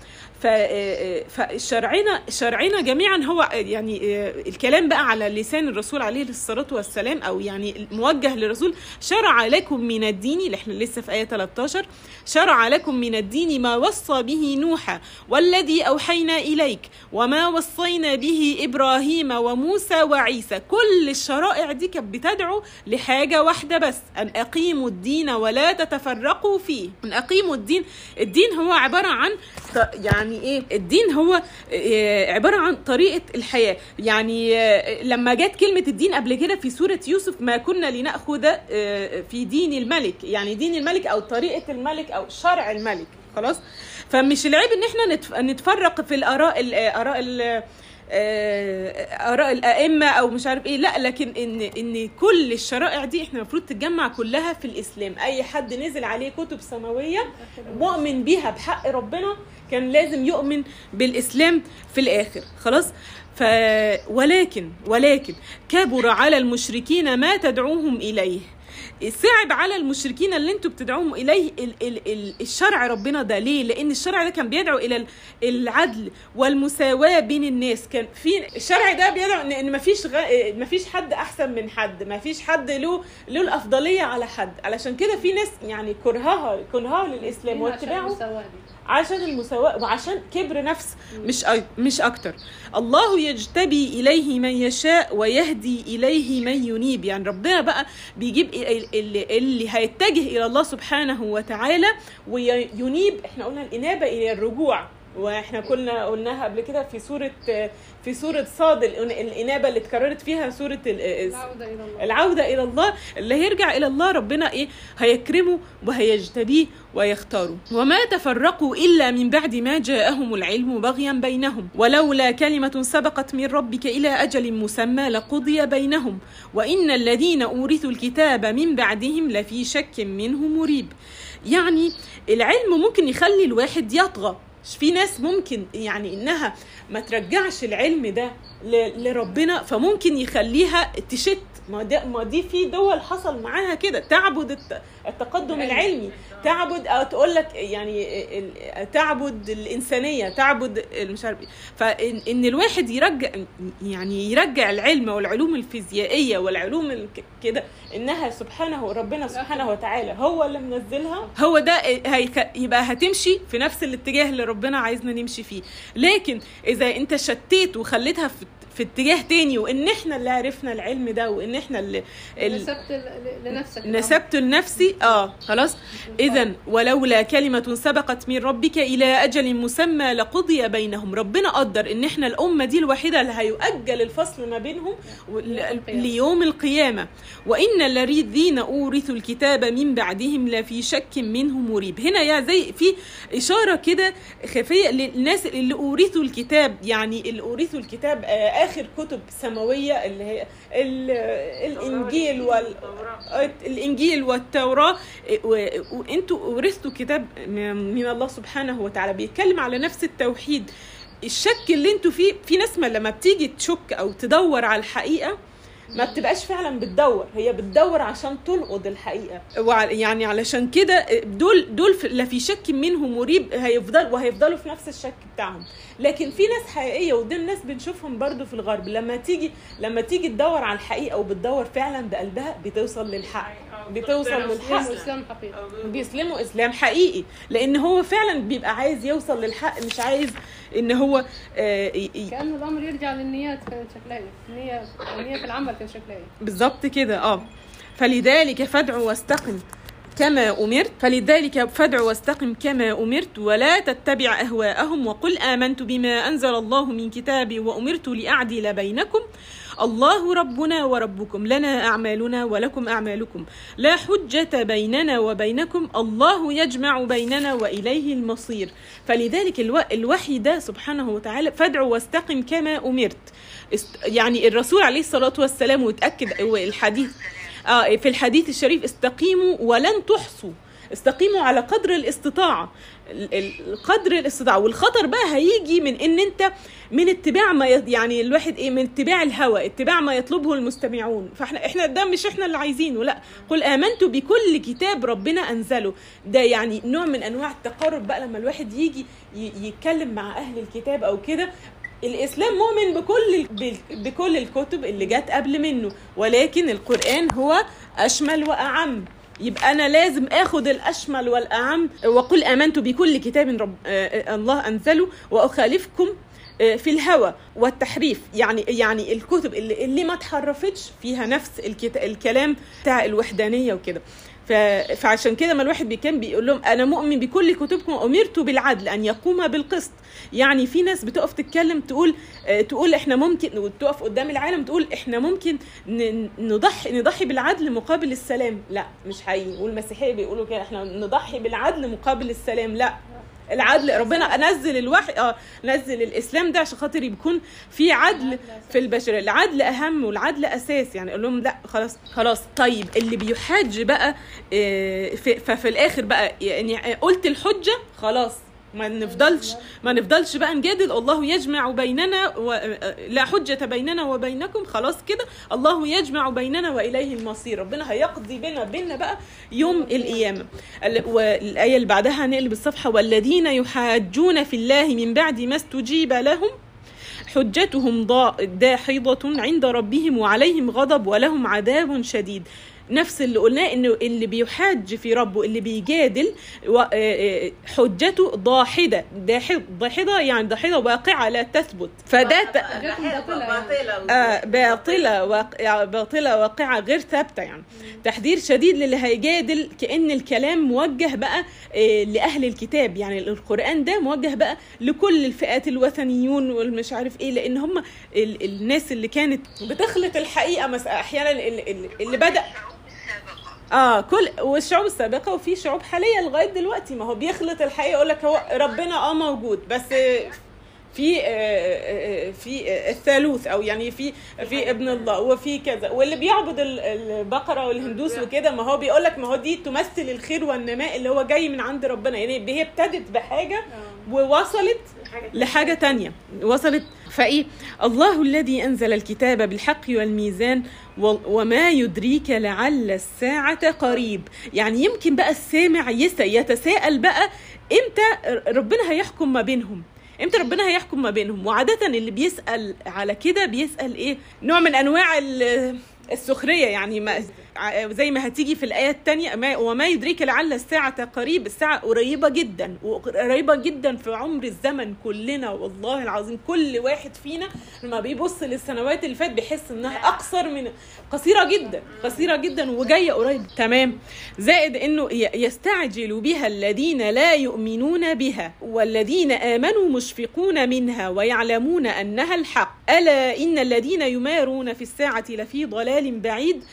فشرعنا شرعنا جميعا هو يعني الكلام بقى على لسان الرسول عليه الصلاة والسلام أو يعني موجه للرسول شرع لكم من الدين اللي إحنا لسه في آية 13 شرع لكم من الدين ما وصى به نوحا والذي أوحينا إليك وما وصينا به إبراهيم وموسى وعيسى. كل الشرائع دي كانت بتدعو لحاجة واحدة بس أن أقيموا الدين ولا تتفرقوا فيه. أن أقيموا الدين الدين هو عبارة عن ط- يعني إيه الدين هو آه، عبارة عن طريقة الحياة. يعني آه، لما جت كلمة الدين قبل كده في سورة يوسف ما كنا لنأخذ آه، في دين الملك. يعني دين الملك أو طريقة الملك أو شرع الملك. خلاص؟ فمش العيب إن إحنا نتف- نتفرق في الآراء الاراء ال- آه، آراء الأئمة أو مش عارف إيه. لا لكن إن إن كل الشرائع دي إحنا المفروض تتجمع كلها في الإسلام. أي حد نزل عليه كتب سماوية مؤمن بيها بحق ربنا كان لازم يؤمن بالإسلام في الآخر. خلاص؟ ف ولكن ولكن كبر على المشركين ما تدعوهم إليه. صعب على المشركين اللي أنتوا بتدعوهم إليه ال ال ال الشرع ربنا ده. ليه؟ لأن الشرع ده كان بيدعو إلى ال- العدل والمساواة بين الناس. كان في الشرع ده بيدعو ان إن مفيش غ... مفيش حد أحسن من حد. مفيش حد له له الأفضلية على حد. علشان كده في ناس يعني كرهها كرهها للإسلام واتباعه. عشان المساواة وعشان كبر نفس مش مش أكتر. الله يجتبي إليه من يشاء ويهدي إليه من ينيب. يعني ربنا بقى بيجيب ال- ال- اللي هيتجه إلى الله سبحانه وتعالى وينيب إحنا قلنا الإنابة إلى الرجوع. وإحنا كنا قلناها قبل كده في سورة في سورة صاد الإنابة اللي اتكررت فيها سورة ال- العودة إلى الله. العودة إلى الله. اللي هيرجع إلى الله ربنا إيه؟ هيكرمه وهيجتبيه ويختاره. وما تفرقوا إلا من بعد ما جاءهم العلم بغيا بينهم. ولولا كلمة سبقت من ربك إلى أجل مسمى لقضي بينهم. وإن الذين أورثوا الكتاب من بعدهم لفي شك منه مريب. يعني العلم ممكن يخلي الواحد يطغى. في ناس ممكن يعني إنها ما ترجعش العلم ده لربنا فممكن يخليها تشت ما ده ما دي في دول حصل معاها كده. تعبد الت- التقدم العلمي. تعبد أو تقول لك يعني تعبد الإنسانية تعبد مش عارف إيه. فان إن الواحد يرجع يعني يرجع العلم والعلوم الفيزيائية والعلوم كده إنها سبحانه ربنا سبحانه وتعالى هو اللي منزلها. هو ده هيك- يبقى هتمشي في نفس الاتجاه اللي ربنا عايزنا نمشي فيه. لكن إذا أنت شتيت وخليتها في في اتجاه تاني وإن إحنا اللي عرفنا العلم ده وإن إحنا اللي ال- نسبت لنفسك. نسبت لنفسي آه خلاص؟ اذا ولولا كلمة سبقت من ربك إلى أجل مسمى لقضي بينهم. ربنا قدر إن إحنا الأمة دي الوحيدة اللي هيؤجل الفصل ما بينهم. ليوم القيامة. وإن الذين أورثوا الكتاب من بعدهم لفي شك منه مريب. هنا يا زي في إشارة كده خفية للناس اللي أورثوا الكتاب يعني اللي أورثوا الكتاب آه، آخر كتب سماوية اللي هي ال- الإنجيل وال الإنجيل والتوراة. وانتوا ورثتوا كتاب من من الله سبحانه وتعالى بيتكلم على نفس التوحيد. الشك اللي أنتوا فيه في ناس ما لما بتيجي تشك أو تدور على الحقيقة ما بتبقاش فعلا بتدور هي بتدور عشان تلقط الحقيقة. يعني علشان كده دول دول لا في شك منهم مريب هيفضل وهيفضلوا في نفس الشك بتاعهم. لكن في ناس حقيقية ودول ناس بنشوفهم برضو في الغرب لما تيجي لما تيجي تدور على الحقيقة وبتدور فعلا بقلبها بتوصل للحق. بتوصل للحق اسلام إسلام حقيقي. بيسلموا إسلام حقيقي. لأن هو فعلا بيبقى عايز يوصل للحق مش عايز إن هو آه، كأنه الأمر يرجع للنيات كانت شكلها إيه النية النية في العمل كان شكلها إيه بالظبط كده آه. فلذلك فادع واستقم كما أمرت. فلذلك فادع واستقم كما أمرت. ولا تتبع أهواءهم. وقل آمنت بما أنزل الله من كتاب وأمرت لأعدل بينكم. الله ربنا وربكم لنا أعمالنا ولكم أعمالكم. لا حجة بيننا وبينكم الله يجمع بيننا وإليه المصير. فلذلك ألو... الوحي ده سبحانه وتعالى فادع واستقم كما أمرت. يعني الرسول عليه الصلاة والسلام وتأكد الحديث آه في الحديث الشريف استقيموا ولن تحصوا. استقيموا على قدر الاستطاعة ال- ال- قدر الاستطاعة والخطر بقى هيجي من إن أنت من اتباع ما يعني الواحد إيه من اتباع الهوى اتباع ما يطلبه المستمعون. فاحنا إحنا ده مش إحنا اللي عايزينه لا. قل آمنت بكل كتاب ربنا أنزله. ده يعني نوع من أنواع التقرب بقى لما الواحد يجي يتكلم مع أهل الكتاب أو كده. الإسلام مؤمن بكل بكل الكتب اللي جت قبل منه ولكن القرآن هو أشمل وأعم. يبقى أنا لازم آخد الأشمل والأعم وقل آمنت بكل كتاب رب آه، آه، الله أنزله وأخالفكم آه، في الهوى والتحريف يعني يعني الكتب اللي, اللي ما اتحرفتش فيها نفس. الكلام بتاع الوحدانية وكده. فعشان كده ما الواحد كان بيقول لهم أنا مؤمن بكل كتبكم امرت بالعدل أن يقوم بالقسط. يعني في ناس بتقف تتكلم تقول آه، تقول إحنا ممكن وتقف قدام العالم تقول إحنا ممكن نضحي نضحي بالعدل مقابل السلام. لا مش حقيقي. والمسيحية بيقولوا كده إحنا نضحي بالعدل مقابل السلام. لا. العدل ربنا انزل الوحي آه نزل الإسلام ده عشان خاطر يكون في عدل في البشرية. العدل أهم والعدل أساس يعني أقول لهم لا خلاص خلاص. طيب اللي بيحاج بقى آه، في- ففي الآخر بقى يعني قلت الحجة خلاص. ما نفضلش ما نفضلش بقى نجادل. الله يجمع بيننا و... لا حجة بيننا وبينكم. خلاص كده. الله يجمع بيننا وإليه المصير. ربنا هيقضي بينا بينا بقى يوم القيامة. ال- والآية اللي بعدها هنقلب الصفحة والذين يحاجون في الله من بعد ما استجيب لهم حجتهم داحضة عند ربهم وعليهم غضب ولهم عذاب شديد. نفس اللي قلناه إنه اللي بيحاج في ربه اللي بيجادل آه، آه، حجته ضاحدة. ضاحدة يعني ضاحدة واقعه لا تثبت. فده ت- آه باطلة واقع باطلة واقعة غير ثابتة يعني. تحذير شديد للي هيجادل كأن الكلام موجه بقى آه لأهل الكتاب. يعني القرآن ده موجه بقى لكل الفئات الوثنيون والمش عارف إيه لأن هم ال- الناس اللي كانت بتخلط الحقيقة مس- أحيانا اللي, بدأ آه كل والشعوب السابقة وفي شعوب حاليه لغاية دلوقتي ما هو بيخلط الحقيقة يقول لك هو ربنا آه موجود بس في آه، آه، في آه، الثالوث أو يعني في في ابن الله وفي كذا. واللي بيعبد ال- البقرة والهندوس وكده ما هو بيقول لك ما هو دي تمثل الخير والنماء اللي هو جاي من عند ربنا. يعني هي ابتدت بحاجة ووصلت لحاجة تانية. وصلت فإيه؟ الله الذي أنزل الكتاب بالحق والميزان وما يدريك لعل الساعة قريب. يعني يمكن بقى السامع يتساءل بقى إمتى ربنا هيحكم ما بينهم؟ إمتى ربنا هيحكم ما بينهم؟ وعادة اللي بيسأل على كده بيسأل إيه؟ نوع من أنواع ال- السخرية يعني ما زي ما هتيجي في الآية التانية ما وما يدريك لعل الساعة قريب الساعة قريبة جدا وقريبة جدا في عمر الزمن كلنا والله العظيم كل واحد فينا لما بيبص للسنوات اللي فات بيحس إنها أقصر من قصيرة جدا قصيرة جدا وجاية قريب. تمام. زائد إنه يستعجل بها الذين لا يؤمنون بها والذين آمنوا مشفقون منها ويعلمون أنها الحق. ألا إن الذين يمارون في الساعة لفي ضلال بعيد؟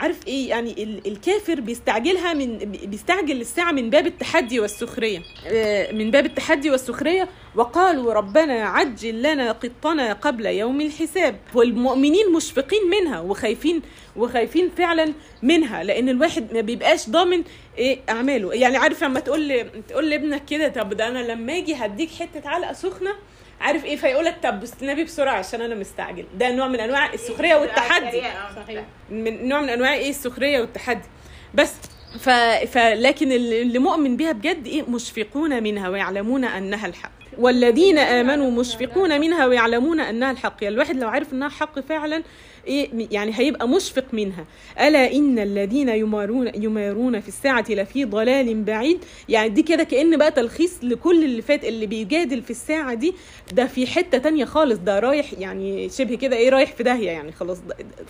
عارف إيه؟ يعني ال- الكافر بيستعجلها من بيستعجل الساعة من باب التحدي والسخرية. آه، من باب التحدي والسخرية. وقالوا ربنا عجل لنا قطنا قبل يوم الحساب. والمؤمنين مشفقين منها وخايفين وخايفين فعلا منها لأن الواحد ما بيبقاش ضامن إيه أعماله. يعني عارف لما تقول. تقول لابنك كده طب ده أنا لما أجي هديك حتة علقة سخنة عارف إيه؟ فيقولك طب استنبي بسرعة عشان أنا مستعجل. ده نوع من أنواع السخرية والتحدي. صحيح. من نوع من أنواع إيه؟ السخرية والتحدي. بس ف... فلكن اللي مؤمن بها بجد إيه؟ مشفقون منها ويعلمون أنها الحق. والذين آمنوا مشفقون منها ويعلمون أنها الحق. يعني الواحد لو عارف إنها حق فعلا إيه يعني هيبقى مشفق منها. ألا إن الذين يمارون يمارون في الساعة لفي ضلال بعيد؟ يعني دي كده كأن بقى تلخيص لكل اللي فات اللي بيجادل في الساعة دي. ده في حتة تانية خالص. ده رايح يعني شبه كده إيه رايح في داهية يعني خلاص.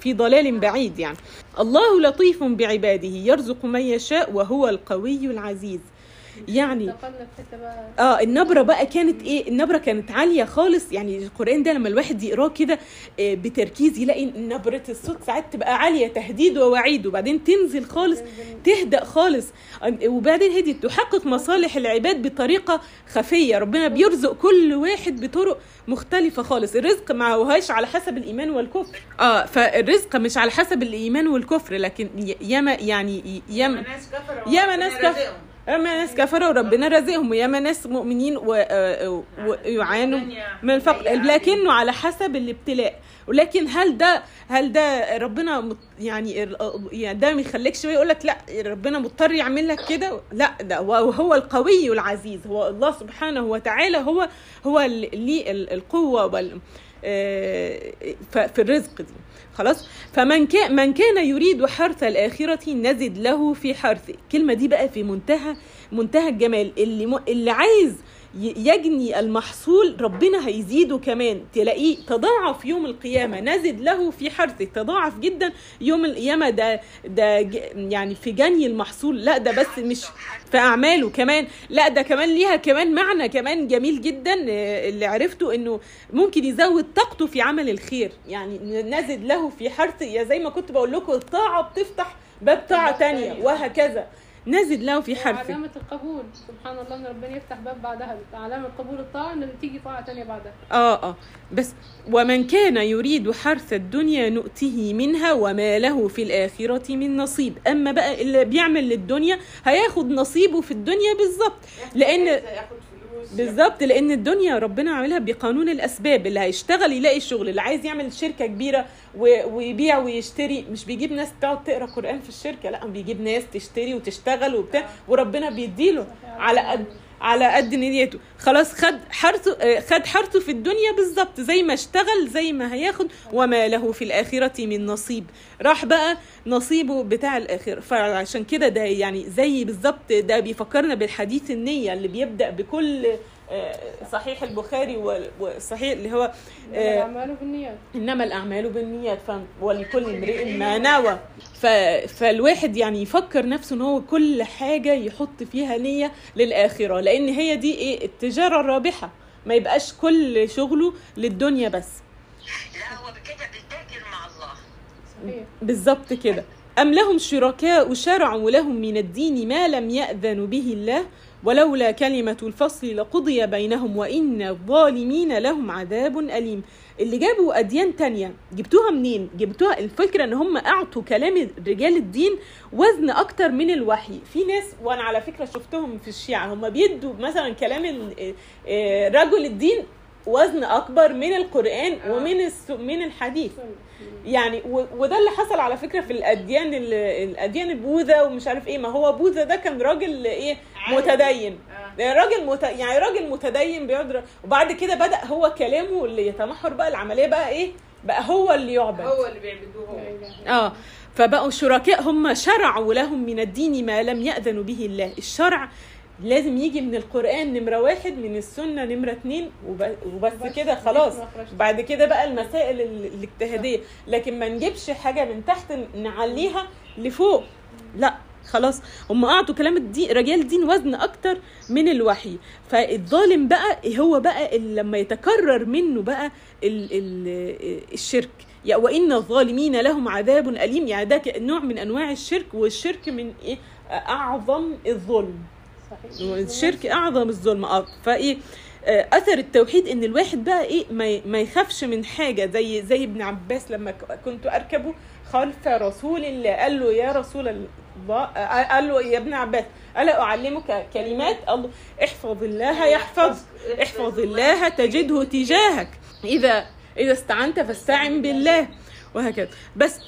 في ضلال بعيد يعني. الله لطيف بعباده يرزق من يشاء وهو القوي العزيز. يعني انتقلنا في حتة بقى. آه النبرة بقى كانت إيه؟ النبرة كانت عالية خالص. يعني القرآن ده لما الواحد يقراه كده آه، بتركيز يلاقي نبرة الصوت ساعات تبقى عالية تهديد ووعيد وبعدين تنزل خالص تهدأ خالص. وبعدين هدي تحقق مصالح العباد بطريقة خفية. ربنا بيرزق كل واحد بطرق مختلفة خالص. الرزق ما هوهاش على حسب الإيمان والكفر. آه فالرزق مش على حسب الإيمان والكفر لكن ياما يعني ي- ياما ناس كفروا. ياما ناس وربنا ياما ناس كفروا وربنا رزقهم وياما ناس مؤمنين آه، ويعانوا من الفقر لكنه على حسب الابتلاء. ولكن هل ده هل ده ربنا يعني يعني ده ما يخليكش يقول لك لا ربنا مضطر يعمل لك كده؟ لا ده وهو القوي العزيز. هو الله سبحانه وتعالى هو هو اللي ليه ال- القوة في الرزق دي. خلاص؟ فمن كان من كان يريد حرث الآخرة نزد له في حرثه. الكلمة دي بقى في منتهى منتهى الجمال. اللي. اللي عايز يجني المحصول ربنا هيزيده كمان. تلاقيه تضاعف يوم القيامة. نزد له في حرثه تضاعف جدا يوم القيامة. ده ده يعني في جني المحصول. لا ده بس مش في أعماله كمان. لا ده كمان ليها كمان معنى كمان جميل جدا. اللي عرفته إنه ممكن يزود طاقته في عمل الخير. يعني نزد له في حرث. يا زي ما كنت بقول لكم الطاعة بتفتح باب طاعة تانية. وهكذا. نزد له في حرثه علامة القبول. سبحان الله إن ربنا يفتح باب بعدها. علامة قبول الطاعة ان تيجي طاعة تانية بعدها. آه آه. بس ومن كان يريد حرث الدنيا نؤته منها وما له في الآخرة من نصيب. أما بقى اللي بيعمل للدنيا هياخد نصيبه في الدنيا بالظبط. فلوس بالظبط لأن الدنيا ربنا عاملها بقانون الأسباب اللي هيشتغل يلاقي شغل اللي عايز يعمل شركة كبيرة ويبيع ويشتري مش بيجيب ناس تقعد تقرأ قرآن في الشركة لا بيجيب ناس تشتري وتشتغل وبتاع وربنا بيديله على قد على قد نيته. خلاص خد حرثه آه، خد حرثه في الدنيا بالظبط زي ما اشتغل زي ما هياخد وما له في الآخرة من نصيب. راح بقى نصيبه بتاع الآخرة. فعشان كده ده يعني زي بالظبط ده بيفكرنا بالحديث النية اللي بيبدأ بكل آه، صحيح البخاري وال- والصحيح اللي هو آه، الأعمال بالنيات. إنما الأعمال بالنيات. ولكل امرئ ما نوى. ف... فالواحد يعني يفكر نفسه إن هو كل حاجة يحط فيها نية للآخرة لأن هي دي إيه؟ التجارة الرابحة. ما يبقاش كل شغله للدنيا بس. لا هو بكده بيتاجر مع الله. بالظبط كده. أم لهم شركاء شرعوا لهم من الدين ما لم يأذن به الله؟ ولولا كلمة الفصل لقضي بينهم وإن الظالمين لهم عذاب أليم اللي جابوا أديان تانية جبتوها منين؟ جبتوها الفكرة إن هم أعطوا كلام رجال الدين وزن أكتر من الوحي في ناس وأنا على فكرة شفتهم في الشيعة هم بيدوا مثلا كلام ال- آه، رجل الدين وزن أكبر من القرآن ومن الس- من الحديث. يعني و- وده اللي حصل على فكرة في الأديان ال- الأديان البوذا ومش عارف إيه. ما هو بوذا ده كان راجل إيه. متدين. آه. راجل مت... يعني راجل متدين بيقعد وبعد كده بدأ هو كلامه اللي يتمحور بقى العملية بقى إيه؟ بقى هو اللي يعبد. هو اللي بيعبدوه هو. آه. فبقوا شركاء هم شرعوا لهم من الدين ما لم يأذن به الله. الشرع لازم يجي من القرآن نمرة واحد من السنة نمرة اتنين وب- وبس بس كده خلاص. بعد كده بقى المسائل ال- الاجتهادية. لكن ما نجيبش حاجة من تحت نعليها لفوق. لا خلاص. هم اعطوا كلام الدين رجال الدين وزن أكتر من الوحي. فالظالم بقى هو بقى اللي لما يتكرر منه بقى ال ال الشرك. يا وإن الظالمين لهم عذاب أليم. يعني ده نوع من أنواع الشرك. والشرك من إيه؟ أعظم الظلم. صحيح. الشرك أعظم الظلم. آه فإيه آه، أثر التوحيد إن الواحد بقى إيه ما يخافش من حاجة. زي زي ابن عباس لما كنت أركبه خلف رسول الله قال له يا رسول الله آه، قال له يا ابن عباس ألا أعلمك كلمات الله؟ احفظ الله يحفظ احفظ. الله تجده تجاهك. إذا إذا استعنت فاستعن بالله. وهكذا. بس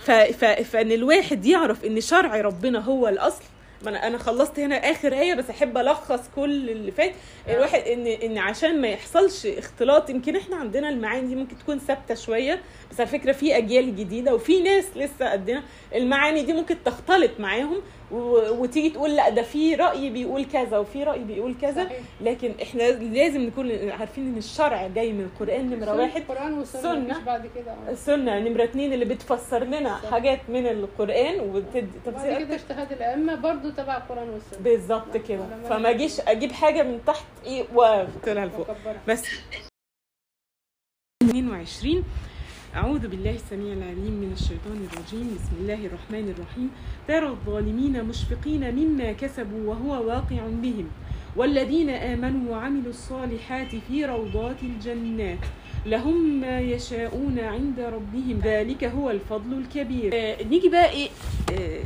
فإن الواحد يعرف إن شرع ربنا هو الأصل ما أنا أنا خلصت هنا آخر آية بس أحب ألخص كل اللي فات. الواحد ان إن عشان ما يحصلش اختلاط يمكن إحنا عندنا المعاني دي ممكن تكون ثابتة شوية بس على فكرة في أجيال جديدة وفي ناس لسه قدنا. المعاني دي ممكن تختلط معاهم وتيجي تقول لا ده في رأي بيقول كذا وفي رأي بيقول كذا. صحيح. لكن إحنا لازم نكون عارفين إن الشرع جاي من القرآن نمرة واحد. القرآن والسنة بعد كده. السنة نمرة اتنين اللي بتفسر لنا صح. حاجات من القرآن وبتدي بعد تفسير كده اجتهاد الأئمة برضو تبع القرآن والسنة. بالظبط كده. فما أجيش أجيب حاجة من تحت إيه وطلع لفوق. بس 22 أعوذ بالله السميع العليم من الشيطان الرجيم. بسم الله الرحمن الرحيم. ترى الظالمين مشفقين مما كسبوا وهو واقع بهم. والذين آمنوا وعملوا الصالحات في روضات الجنات. لهم ما يشاءون عند ربهم. ذلك هو الفضل الكبير. آه نيجي بقى إيه؟ آه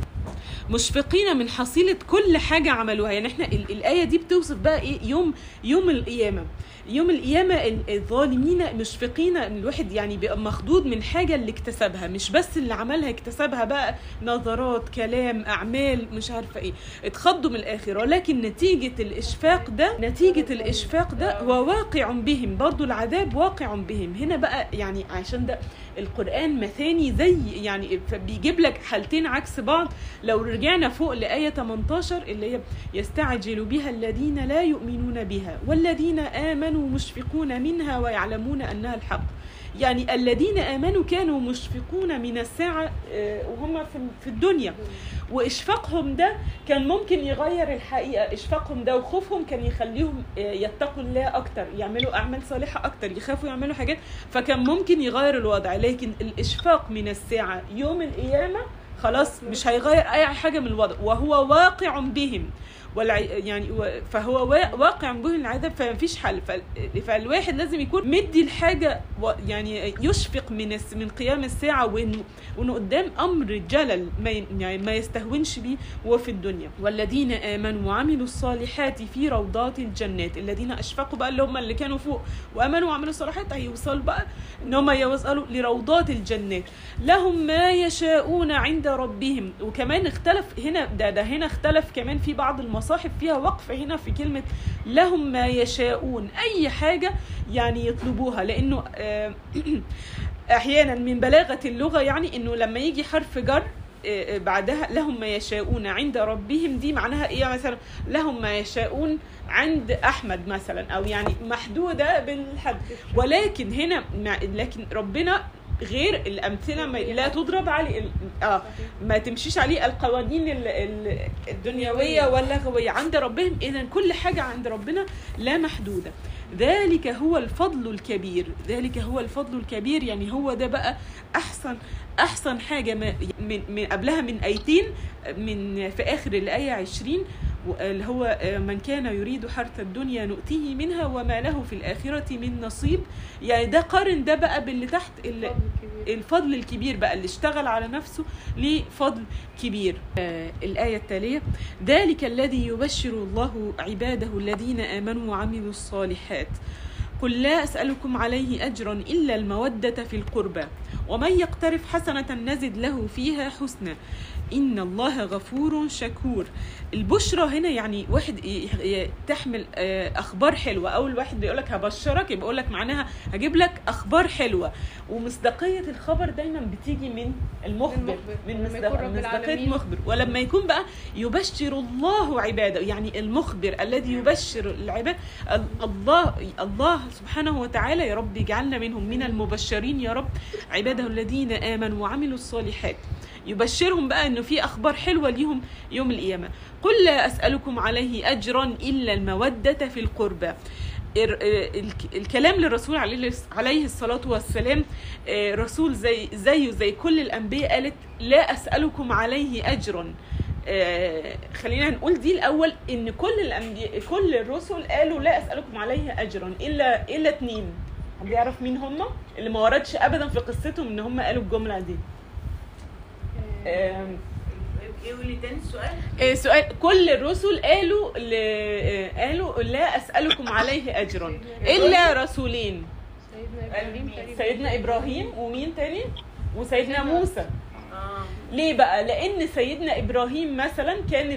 مشفقين من حصيلة كل حاجة عملوها. يعني إحنا ال- الآية دي بتوصف بقى إيه؟ يوم يوم القيامة. يوم القيامة ال- الظالمين مشفقين. الواحد يعني بيبقى مخضوض من حاجة اللي اكتسبها مش بس اللي عملها اكتسبها بقى نظرات كلام أعمال مش عارفة إيه. اتخضوا من الآخرة. ولكن نتيجة الإشفاق ده نتيجة الإشفاق ده هو واقع بهم. برضو العذاب واقع بهم. هنا بقى يعني عشان ده القرآن مثاني زي يعني بيجيب لك حالتين عكس بعض. لو رجعنا فوق لآية 18 اللي هي يستعجل بها الذين لا يؤمنون بها والذين آمنوا مشفقون منها ويعلمون أنها الحق. يعني الذين آمنوا كانوا مشفقون من الساعة آه، وهم في الدنيا. وإشفاقهم ده كان ممكن يغير الحقيقة. إشفاقهم ده وخوفهم كان يخليهم آه، يتقوا الله أكتر يعملوا أعمال صالحة أكتر يخافوا يعملوا حاجات. فكان ممكن يغير الوضع لكن الإشفاق من الساعة يوم القيامة خلاص مش هيغير أي حاجة من الوضع. وهو واقع بهم. والع... يعني فهو وا- واقع بهم العذاب فما فيش حل فال... فالواحد لازم يكون مدي الحاجة. يعني يشفق من. من قيام الساعة وانه وإنه قدام أمر جلل ما. يعني ما يستهونش بيه وهو في الدنيا والذين آمنوا وعملوا الصالحات في روضات الجنات الذين أشفقوا بقى اللي هم اللي كانوا فوق وآمنوا وعملوا الصالحات هيوصلوا بقى إن هم يوصلوا لروضات الجنات لهم ما يشاءون عند ربهم وكمان اختلف هنا ده ده هنا اختلف كمان في بعض المصاحف فيها وقف هنا في كلمة لهم ما يشاءون. أي حاجة يعني يطلبوها لأنه آه، أحيانا من بلاغة اللغة يعني إنه لما يجي حرف جر آه، آه، بعدها لهم ما يشاءون. عند ربهم دي معناها إيه؟ مثلا لهم ما يشاءون عند أحمد مثلا أو يعني محدودة بالحد. ولكن هنا لكن ربنا غير الأمثلة ما لا تضرب عليه ال- آه ما تمشيش عليه القوانين ال- ال- الدنيوية واللغوية. عند ربهم إذا كل حاجة عند ربنا لا محدودة. ذلك هو الفضل الكبير. ذلك هو الفضل الكبير. يعني هو ده بقى أحسن أحسن حاجة ما من, من قبلها من آيتين من في آخر الآية 20 اللي هو من كان يريد حرث الدنيا نؤتيه منها وما له في الآخرة من نصيب. يعني ده قارن ده بقى باللي تحت اللي الفضل الكبير. بقى اللي اشتغل على نفسه ليه فضل كبير. آه الآية التالية ذلك الذي يبشر الله عباده الذين آمنوا وعملوا الصالحات. قل لا أسألكم عليه أجرا إلا المودة في القربى ومن يقترف حسنة نزد له فيها حسنا إن الله غفور شكور. البشرى هنا يعني واحد تحمل آه، أخبار حلوة. أول واحد بيقول لك هبشرك يبقى لك معناها هجيب لك أخبار حلوة. ومصداقية الخبر دايما بتيجي من المخبر المخبر. من مصداقية. مخبر. ولما يكون بقى يبشر الله عباده. يعني المخبر الذي يبشر العباد. ال- الله الله سبحانه وتعالى يا رب يجعلنا منهم من المبشرين يا رب. عباده الذين آمنوا وعملوا الصالحات. يبشرهم بقى إنه في أخبار حلوة ليهم يوم القيامة. قل لا أسألكم عليه أجرا إلا المودة في القربى ال- ال- الكلام للرسول عليه الصلاة والسلام آه، رسول زي زيه زي كل الأنبياء قالت لا أسألكم عليه أجرا. آه، خلينا نقول دي الأول إن كل الأنبياء كل الرسل قالوا لا أسألكم عليه أجرا إلا إلا اتنين. حد يعرف مين هم؟ اللي ما وردش أبدا في قصتهم إن هم قالوا الجملة دي. قولي تاني السؤال. آه، سؤال. كل الرسل قالوا ل... آه، قالوا لا أسألكم عليه اجرا إلا رسولين. سيدنا إبراهيم سيدنا إبراهيم ومين تاني؟ وسيدنا موسى. آه. ليه بقى؟ لأن سيدنا إبراهيم مثلا كان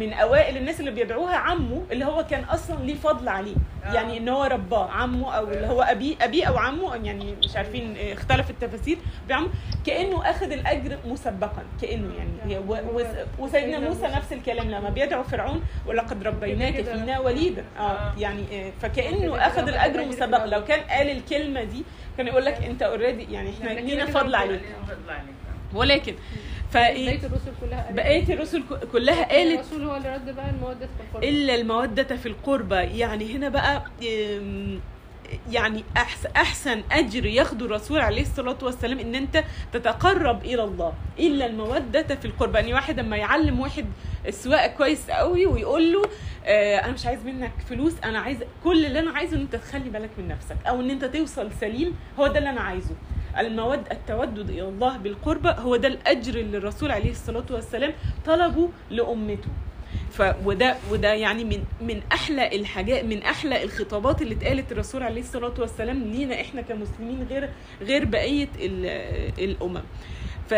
من أوائل الناس اللي بيدعوها عمه اللي هو كان أصلا ليه فضل عليه. آه. يعني إن هو رباه عمه أو اللي هو ابيه أبيه أو عمه يعني مش عارفين اختلف التفاسير. بعمه كأنه أخذ الأجر مسبقا كأنه يعني و- وسيدنا موسى نفس الكلام لما بيدعو فرعون ولقد ربيناك. فينا وليدا. آه. آه. يعني فكأنه أخذ الأجر الأجر مسبقا. لو كان قال الكلمة دي كان يقول لك أنت اوريدي يعني إحنا يعني لينا فضل عليك. ولكن فايه بقية الرسل كلها قالت بقية الرسل كلها قالت الرسول هو اللي رد بقى المودة في القرآن إلا المودة في القربى يعني هنا بقى يعني احسن أحسن أجر ياخده الرسول عليه الصلاة والسلام إن أنت تتقرب إلى الله. إلا المودة في القربى يعني واحد اما يعلم واحد السواقة كويس قوي ويقول له آه أنا مش عايز منك فلوس أنا عايز كل اللي أنا عايزه إن أنت تخلي بالك من نفسك أو إن أنت توصل سليم هو ده اللي أنا عايزه. المود التودد إلى الله بالقربى هو ده الأجر اللي الرسول عليه الصلاة والسلام طلبه لأمته. ف وده وده يعني من من أحلى الحاجات من أحلى الخطابات اللي اتقالت الرسول عليه الصلاة والسلام لينا إحنا كمسلمين غير غير بقية ال- الأمم. ف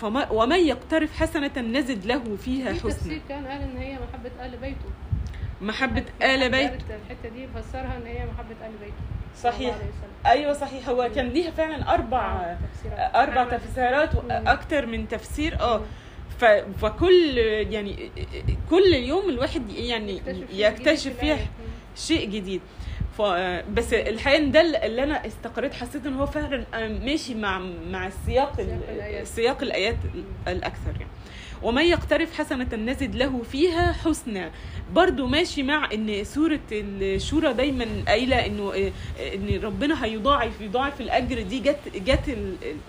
فما ومن يقترف حسنة نزد له فيها في حسنا. تفسير كان قال إن هي محبة أهل بيته. محبة في حد آل بيت. قالت الحتة دي فسرها إن هي محبة أهل بيته. صحيح. أيوه صحيح هو كان ليها فعلا أربع آه، تفسيرات. أربع أحمد. تفسيرات مم. وأكتر من تفسير آه. فكل يعني كل يوم الواحد يعني يكتشف في فيها. شيء جديد. بس الحقيقة ده اللي أنا استقريت حسيت إن هو فعلا ماشي مع مع السياق. سياق الآيات الأكثر يعني ومن يقترف حسنة نزد له فيها حسنى برضو ماشي مع إن سورة الشورى دايما قايلة إنه إيه، إن ربنا هيضاعف يضاعف الأجر. دي جت جت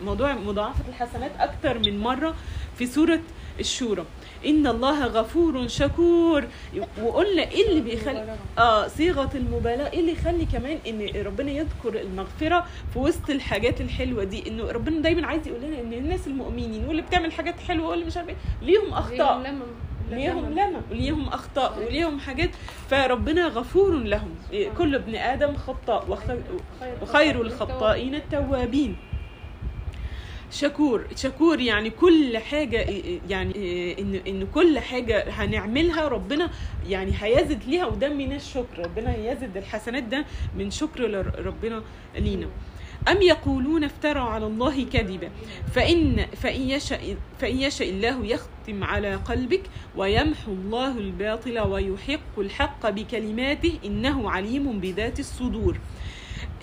الموضوع مضاعفة الحسنات أكتر من مرة في سورة الشورى. ان الله غفور شكور. وقلنا إيه اللي بيخلي آه صيغة المبالغه إيه اللي يخلي كمان إن ربنا يذكر المغفرة في وسط الحاجات الحلوة دي؟ إنه ربنا دايما عايز يقول لنا إن الناس المؤمنين واللي بتعمل حاجات حلوة واللي مش عارف إيه ليهم أخطاء. ليهم لمم وليهم أخطاء وليهم حاجات. فربنا غفور لهم. إيه، كل ابن آدم خطاء وخير الخطائين التوابين. شكور. شكور يعني كل حاجة يعني إن إن كل حاجة هنعملها ربنا يعني هيزد ليها وده من الشكر. ربنا يزد الحسنات ده من شكر ربنا لينا. أم يقولون افتروا على الله كذبا؟ فإن فإن يشاء فإن يشاء الله يختم على قلبك ويمحو الله الباطل ويحق الحق بكلماته إنه عليم بذات الصدور.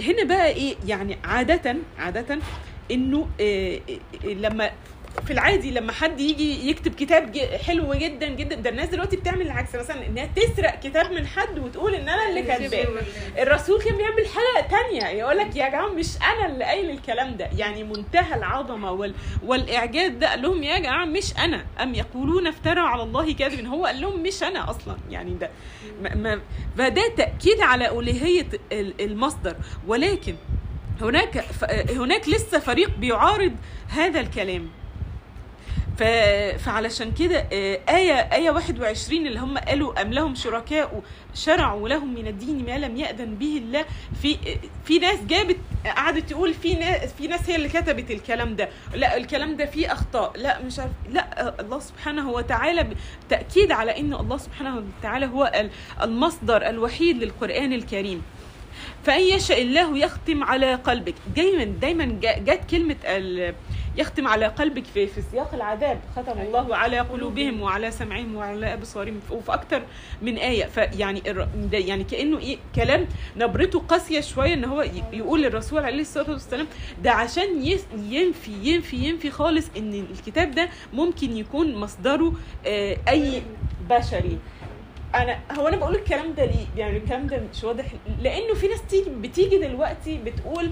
هنا بقى إيه؟ يعني عادة عادة إنه إيه إيه لما في العادي لما حد يجي يكتب كتاب حلو جدا جدا ده الناس دلوقتي بتعمل العكس مثلا إنها تسرق كتاب من حد وتقول إن أنا اللي كاتباه. الرسول كان بيعمل حاجة تانية يقول لك يا جماعة مش أنا اللي قايل الكلام ده. يعني منتهى العظمة وال... والإعجاز ده قال لهم يا جماعة مش أنا. أم يقولون افتروا على الله كذبا هو قال لهم مش أنا أصلا. يعني ده ما... ما... فده تأكيد على ألوهية ال- المصدر. ولكن هناك. هناك لسه فريق بيعارض هذا الكلام. فعلشان كده آه، آية آية 21 اللي هم قالوا أم لهم شركاء شرعوا لهم من الدين ما لم يأذن به الله في في ناس جابت قعدت تقول في ناس في ناس هي اللي كتبت الكلام ده لا الكلام ده فيه أخطاء لا مش عارف لا الله سبحانه وتعالى تأكيد على إن الله سبحانه وتعالى هو ال- المصدر الوحيد للقرآن الكريم فإن يشاء الله يختم على قلبك. دايما دايما جت كلمة ال- يختم على قلبك في في سياق العذاب. ختم الله على قلوبهم وعلى سمعهم وعلى أبصارهم. وفي أكتر من آية. فيعني يعني كأنه إيه؟ كلام نبرته قاسية شوية إن هو يقول للرسول عليه الصلاة والسلام ده عشان يس- ينفي ينفي ينفي خالص إن الكتاب ده ممكن يكون مصدره آه، أي بشري. أنا هو أنا بقول الكلام ده ليه؟ يعني الكلام ده مش واضح. لأنه في ناس تيجي بتيجي دلوقتي بتقول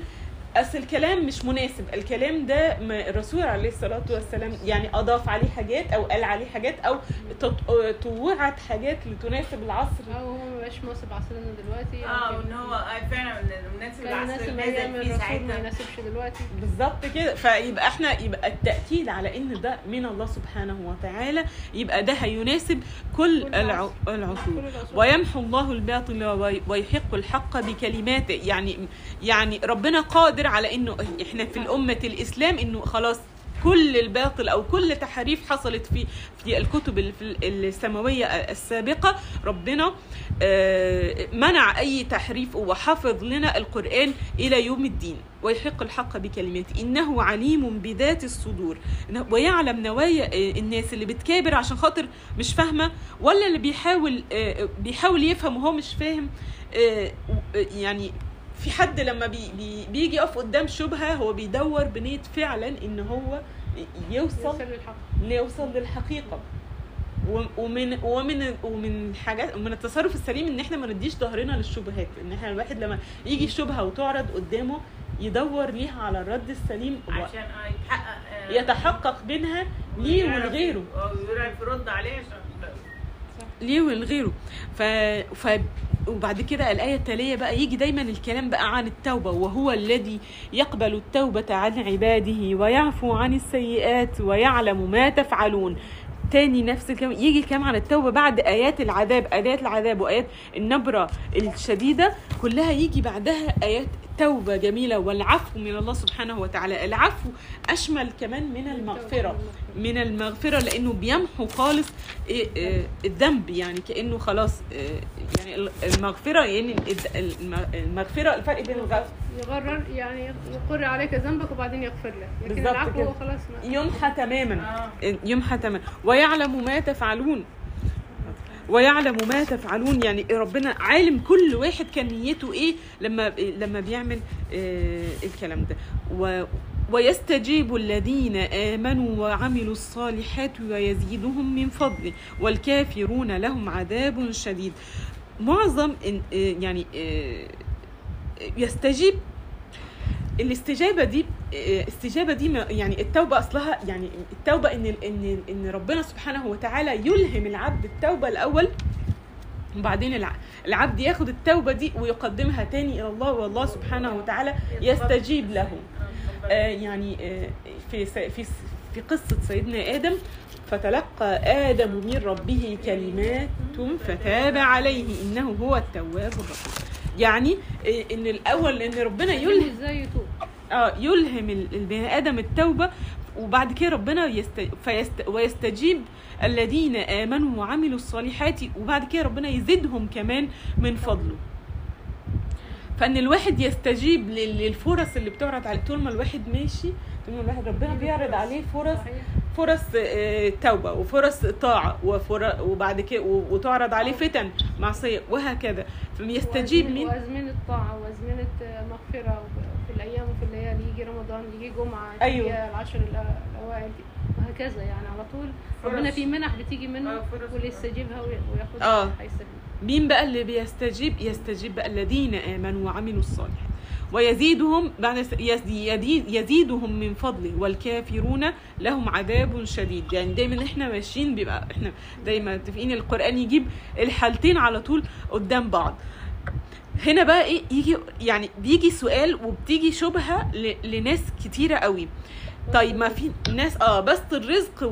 أصل الكلام مش مناسب. الكلام ده ما الرسول عليه الصلاة والسلام يعني أضاف عليه حاجات أو قال عليه حاجات أو تط- طوعت حاجات لتناسب العصر. آه هو ما بقاش مناسب عصرنا دلوقتي. آه وان هو فعلا مناسب العصر فيه الرسول ما يناسبش دلوقتي. بالظبط كده. فيبقى إحنا يبقى التأكيد على إن ده من الله سبحانه وتعالى. يبقى ده هيناسب كل كل. العصور. كل العصور. ويمحو الله الباطل وي- ويحق الحق بكلماته. يعني يعني ربنا قادر على إنه إحنا في الأمة الإسلام إنه خلاص كل الباطل أو كل تحريف حصلت في في الكتب السماوية السابقة. ربنا آه، منع أي تحريف وحفظ لنا القرآن إلى يوم الدين ويحق الحق بكلماته. إنه عليم بذات الصدور. ويعلم نوايا آه، الناس اللي بتكابر عشان خاطر مش فاهمة ولا اللي بيحاول آه، بيحاول يفهم وهو مش فاهم يعني في حد لما بي بي بيجي يقف قدام شبهة هو بيدور بنيه فعلا إن هو يوصل يوصل للحق ليوصل للحقيقة. ومن ومن ومن الحاجات ومن التصرف السليم إن إحنا ما نديش ظهرنا للشبهات. إن إحنا الواحد لما يجي شبهة وتعرض قدامه يدور ليها على الرد السليم عشان يتحقق يتحقق منها ليه ولغيره. آه، ويعرف يرد عليه عشان ليه ولغيره. ف... ف... وبعد كده الآية التالية بقى يجي دايما الكلام بقى عن التوبة وهو الذي يقبل التوبة عن عباده ويعفو عن السيئات ويعلم ما تفعلون. تاني نفس الكلام يجي الكلام عن التوبة بعد آيات العذاب آيات العذاب وآيات النبرة الشديدة كلها يجي بعدها آيات توبة جميلة والعفو من الله سبحانه وتعالى. العفو أشمل كمان من المغفرة من المغفرة لأنه بيمحو خالص إيه إيه الذنب يعني كأنه خلاص إيه يعني المغفرة يعني المغفرة الفرق بين الغفر. يغرر يعني يقر عليك ذنبك وبعدين يغفر لك لكن العفو. هو خلاص يمحى تماما. آه. يمحى تماما. ويعلم ما تفعلون. ويعلم ما تفعلون. يعني ربنا عالم كل واحد كان نيته إيه لما لما بيعمل آه الكلام ده. و ويستجيب الذين آمنوا وعملوا الصالحات ويزيدهم من فضله والكافرون لهم عذاب شديد. معظم آه، يعني آه، يستجيب الاستجابة دي استجابة دي يعني التوبة أصلها يعني التوبة إن إن إن ربنا سبحانه وتعالى يلهم العبد التوبة الأول وبعدين الع- العبد ياخد التوبة دي ويقدمها تاني إلى الله والله سبحانه وتعالى يستجيب له. آه، يعني آه، في في في قصة سيدنا آدم فتلقى آدم من ربه كلمات فتاب عليه إنه هو التواب الرحيم. يعني آه، إن الأول إن ربنا يلهم إزاي يتوب؟ آه يلهم ال- البني آدم التوبة وبعد كده ربنا يست... فيست... ويستجيب الذين آمنوا وعملوا الصالحات وبعد كده ربنا يزيدهم كمان من فضله. فإن الواحد يستجيب لل- للفرص اللي بتعرض عليه طول ما الواحد ماشي طول ما الواحد ربنا بيعرض عليه فرص فرص آه، توبة وفرص طاعة وفر... وبعد كده و- وتعرض عليه فتن معصية وهكذا فيستجيب وأزمنة- من وأزمنة طاعة وأزمنة مغفرة وفي الأيام وفي الليالي يجي رمضان يجي جمعة أيوة. يجي العشر الأ- الأوائل وهكذا يعني على طول ربنا. في منح بتيجي منه آه، فرص. واللي يستجيبها وي- وياخدها آه. مين بقى اللي بيستجيب يستجيب بقى الذين آمنوا وعملوا الصالحات ويزيدهم يزيدهم من فضله والكافرون لهم عذاب شديد. يعني دايما إحنا ماشيين بيبقى إحنا دايما متفقين القرآن يجيب الحالتين على طول قدام بعض. هنا بقى إيه يجي يعني بيجي سؤال وبتيجي شبهة لناس كتيرة قوي. طيب ما في ناس آه بسط الرزق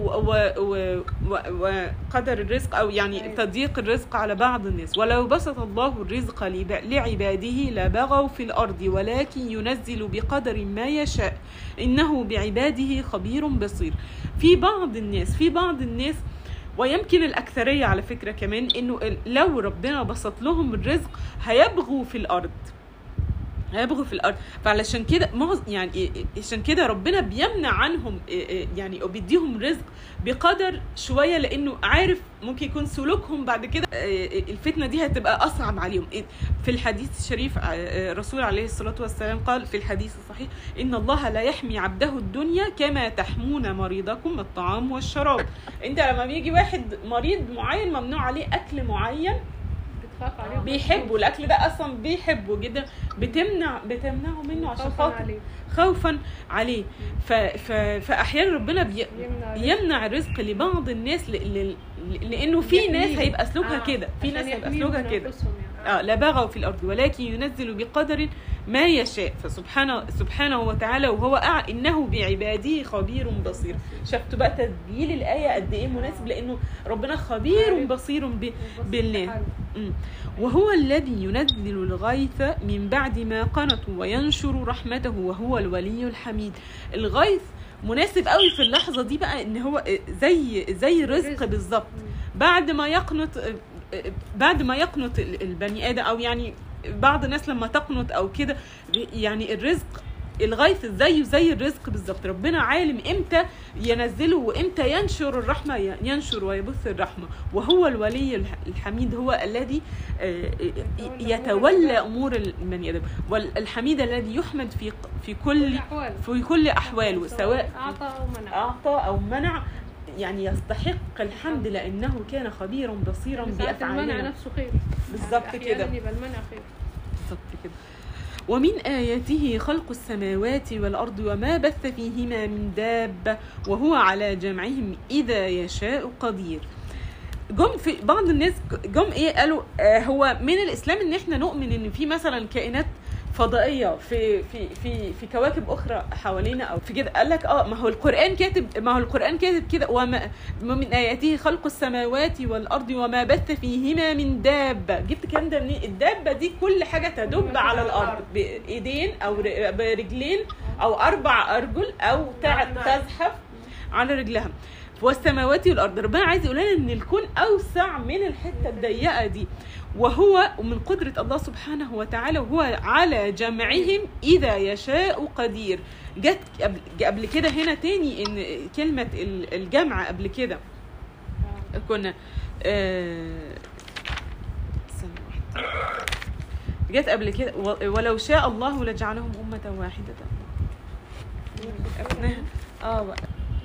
وقدر الرزق أو يعني أيوة. تضييق الرزق على بعض الناس. ولو بسط الله الرزق لعباده لبغوا في الأرض ولكن ينزل بقدر ما يشاء. إنه بعباده خبير بصير. في بعض الناس في بعض الناس ويمكن الأكثرية على فكرة كمان إنه لو ربنا بسط لهم الرزق هيبغوا في الأرض. هيبغوا في الأرض. فعلشان كده معظ- يعني عشان كده ربنا بيمنع عنهم يعني وبيديهم رزق بقدر شوية لأنه عارف ممكن يكون سلوكهم بعد كده الفتنة دي هتبقى أصعب عليهم. في الحديث الشريف الرسول عليه الصلاة والسلام قال في الحديث الصحيح إن الله لا يحمي عبده الدنيا كما تحمون مريضكم الطعام والشراب. أنت لما بيجي واحد مريض معين ممنوع عليه أكل معين بيحبوا الأكل ده أصلا بيحبه جدا. بتمنع بتمنعه منه عشان خوفا خاطر عليه. خوفا عليه. ف ف فاحيانا ربنا بي يمنع الرزق لبعض الناس ل... ل... لأنه في ناس. هيبقى سلوكها آه، كده. في ناس هيبقى سلوكها كده. أنفسهم يعني. آه لا بغوا في الأرض ولكن ينزل بقدر ما يشاء فسبحانه سبحانه وتعالى وهو أع... إنه بعباده خبير بصير شفتوا بقى تسجيل الآية قد إيه مناسب لأنه ربنا خبير. بصير ب... بالله. وهو الذي ينزل الغيث من بعد ما قنطوا وينشر رحمته وهو الولي الحميد الغيث مناسب قوي في اللحظة دي بقى إن هو زي زي الرزق الرزق. بالظبط بعد ما يقنط بعد ما يقنط ال- البني آدم أو يعني بعض الناس لما تقنط أو كده يعني الرزق الغيث زيه زي الرزق بالظبط. ربنا عالم إمتى ينزله وإمتى ينشر الرحمة ينشر ويبث الرحمة. وهو الولي الح- الحميد هو الذي آه، يتولى أمور البني آدم. والحميد الذي يحمد في في كل في كل أحواله سواء أعطى أو منع. أعطى أو منع. يعني يستحق الحمد لأنه كان خبيرا بصيرا ساعات المنع بأفعالنا. نفسه خير. بالظبط يعني كده. يبقى المنع خير. بالظبط كده. ومن آياته خلق السماوات والأرض وما بث فيهما من دابة وهو على جمعهم إذا يشاء قدير. جم في بعض الناس جم إيه قالوا آه هو من الإسلام إن إحنا نؤمن إن في مثلا كائنات فضائية في في في في كواكب أخرى حوالينا أو في كده. قال لك آه ما هو القرآن كاتب ما هو القرآن كاتب كده. وما ومن آياته خلق السماوات والأرض وما بث فيهما من دابة. جبت الكلام ده منين؟ الدابة دي كل حاجة تدب على الأرض. بإيدين أو برجلين أو أربع أرجل أو تزحف على رجلها. والسماوات والأرض. ربنا عايز يقول لنا إن الكون أوسع من الحتة الضيقة دي. وهو ومن قدرة الله سبحانه وتعالى وهو على جمعهم إذا يشاء قدير جت قبل, كده هنا تاني إن كلمة ال- الجمع قبل كده كنا آه،. جت قبل كده ولو شاء الله لجعلهم أمة واحدة آه بقى.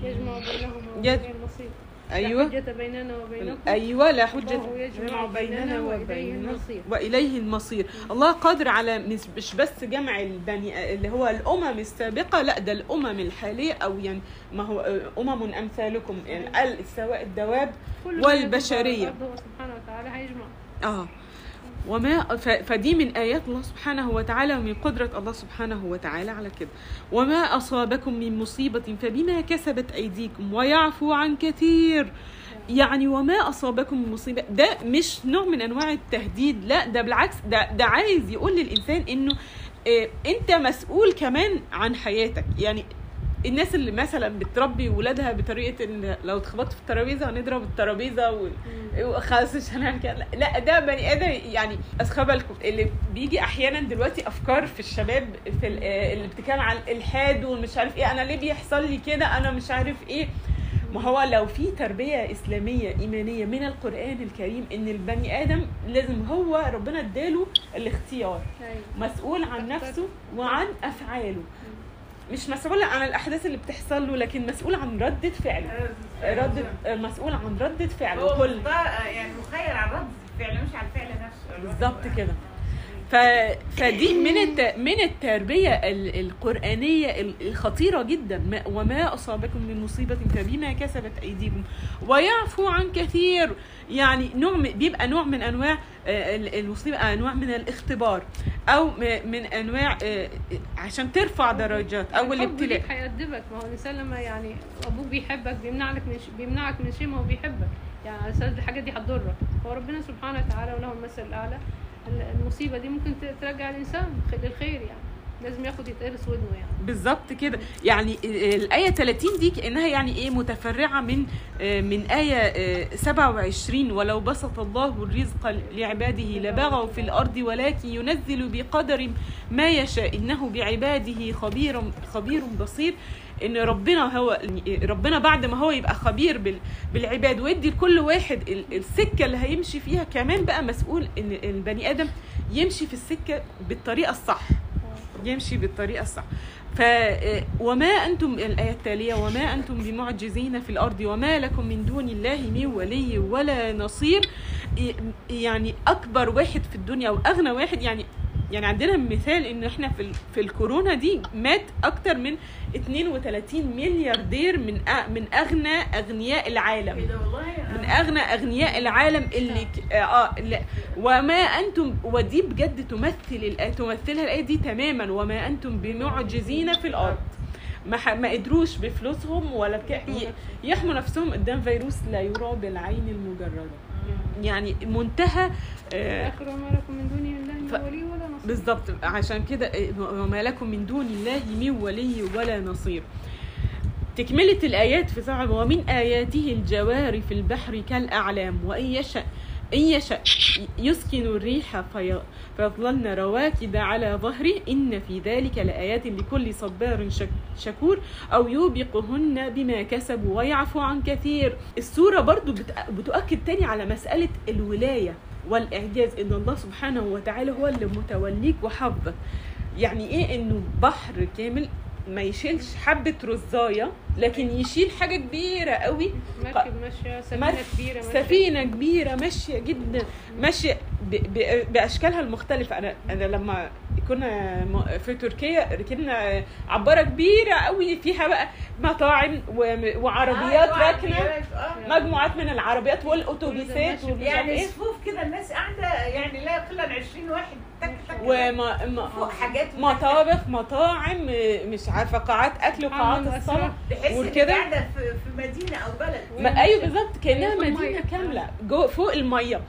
يجمع وبين المصير أيوه. لا حجة بيننا وبينكم. أيوه لا الله يجمع بيننا وإليه المصير. وإليه المصير. الله قادر على مش بس جمع البني اللي هو الأمم السابقة لا ده الأمم الحالية أو يعني ما هو أمم أمثالكم يعني سواء الدواب هو سبحانه وتعالى هيجمع. آه. وما فدي من آيات الله سبحانه وتعالى ومن قدرة الله سبحانه وتعالى على كده. وما أصابكم من مصيبة فبما كسبت أيديكم ويعفو عن كثير. يعني وما أصابكم من مصيبة ده مش نوع من أنواع التهديد لا ده بالعكس ده ده عايز يقول للإنسان إنه آه، أنت مسؤول كمان عن حياتك. يعني الناس اللي مثلا بتربي ولادها بطريقة إن لو اتخبطت في الترابيزة هنضرب الترابيزة و... خلاص مش هنعمل كده. لا- ده بني آدم يعني اصل بالكم اللي بيجي أحيانا دلوقتي أفكار في الشباب في ال- اللي بتتكلم عن الالحاد ومش عارف إيه أنا ليه بيحصل لي كده؟ أنا مش عارف إيه. ما هو لو في تربية إسلامية إيمانية من القرآن الكريم إن البني آدم لازم هو ربنا اداله الاختيار. أيوة. مسؤول عن نفسه وعن أفعاله. مش مسؤول عن الأحداث اللي بتحصل له لكن مسؤول عن رده فعله. ردة مسؤول عن ردة فعله. هو كل. يعني مخير على رد الفعل مش على الفعل نفسه. بالظبط كده. ف... فدي من الت... من التربية ال- القرآنية ال- الخطيرة جدا. ما... وما أصابكم من مصيبة فبما كسبت أيديكم. ويعفو عن كثير. يعني نوع. بيبقى نوع من أنواع آه، ال- المصيبة انواع من الاختبار أو من أنواع آه، عشان ترفع درجات أو الحب الابتلاء هيأدبك ما هو الإنسان لما يعني أبوك بيحبك بيمنعك من. بيمنعك من شيء ما هو بيحبك يعني على أساس الحاجات دي هتضرك هو ربنا سبحانه وتعالى وله المثل الأعلى ال- المصيبة دي ممكن ترجع الإنسان للخير يعني لازم ياخد يتقرص ودنه يعني. بالظبط كده. يعني الآية 30 دي كأنها يعني إيه متفرعة من آه، من آه، 27 ولو بسط الله الرزق لعباده لبغوا في الأرض ولكن ينزل بقدر ما يشاء إنه بعباده خبير خبير بصير. إن ربنا هو ربنا بعد ما هو يبقى خبير بال- بالعباد ويدي لكل واحد ال- السكة اللي هيمشي فيها كمان بقى مسؤول إن البني آدم يمشي في السكة بالطريقة الصح. يمشي بالطريقة الصح. ف وما أنتم الآية التالية وما أنتم بمعجزين في الأرض وما لكم من دون الله من ولي ولا نصير. يعني أكبر واحد في الدنيا واغنى واحد يعني يعني عندنا مثال ان إحنا في ال- في الكورونا دي مات أكتر من 32 ملياردير من أ- من أغنى أغنياء العالم. والله من أغنى أغنياء العالم اللي ك... آه لا. وما أنتم ودي بجد تمثل تمثلها الآية دي تماما. وما أنتم بمعجزين في الأرض. ما. ما قدروش بفلوسهم ولا بك... يحموا نفسهم. قدام فيروس لا يرى بالعين المجرده يعني منتهى آه آخر وما لكم من دون الله من ولي ولا نصير. بالظبط عشان كده آه، وما لكم من دون الله من ولي ولا نصير. تكملة الآيات في صعب ومن آياته الجوار في البحر كالأعلام وإن يشأ إن يشأ يسكن الريح في فيظللن رواكد على ظهره. إن في ذلك لآيات لكل صبار شك شكور. أو يوبقهن بما كسبوا ويعفو عن كثير. السورة برضو بت- بتؤكد تاني على مسألة الولاية والإعجاز إن الله سبحانه وتعالى هو اللي متوليك وحافظك يعني إيه إنه بحر كامل؟ ما يشيلش حبة رزاية لكن يشيل حاجة كبيرة قوي. مركب ماشية سفينة كبيرة ماشية. سفينة كبيرة ماشية جدا ماشية ب- ب- بأشكالها المختلفة. أنا أنا لما كنا في تركيا ركبنا عبارة كبيرة قوي فيها بقى مطاعم وعربيات راكنة مجموعات من العربيات والأتوبيسات ومش عارف يعني إيه. صفوف كده الناس قاعدة يعني لا يقل عن 20 واحد تك تك وما ما- فوق حاجات. مطابخ مطاعم مش عارفة قاعات أكل وقاعات ان وكده. قاعدة في, مدينة أو بلد. أيوه بالظبط كأنها. مدينة كاملة. جو فوق المية.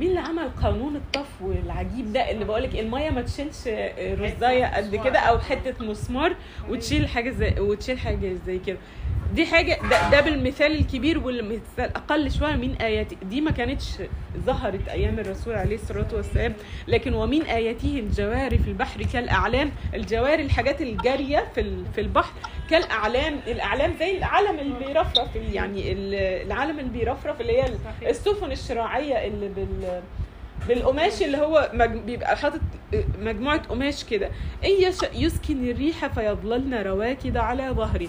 مين اللي عمل قانون الطفو العجيب ده؟ اللي بقولك المية ما تشيلش رزايه قد كده أو حتة مسمار وتشيل حاجة زي وتشيل حاجة زي كده. دي حاجة ده, ده بالمثال الكبير والمثال أقل شوية من آياتي. دي ما كانتش ظهرت أيام الرسول عليه الصلاة والسلام لكن ومن آياته الجواري في البحر كالأعلام. الجواري الحاجات الجارية في في البحر كالأعلام. الأعلام زي العلم اللي بيرفرف يعني ال- العلم اللي بيرفرف اللي هي. السفن الشراعية اللي بال بالقماش اللي هو مج... بيبقى حاطط مجموعة قماش كده. يشأ يسكن الريح فيظللن رواكد على ظهره.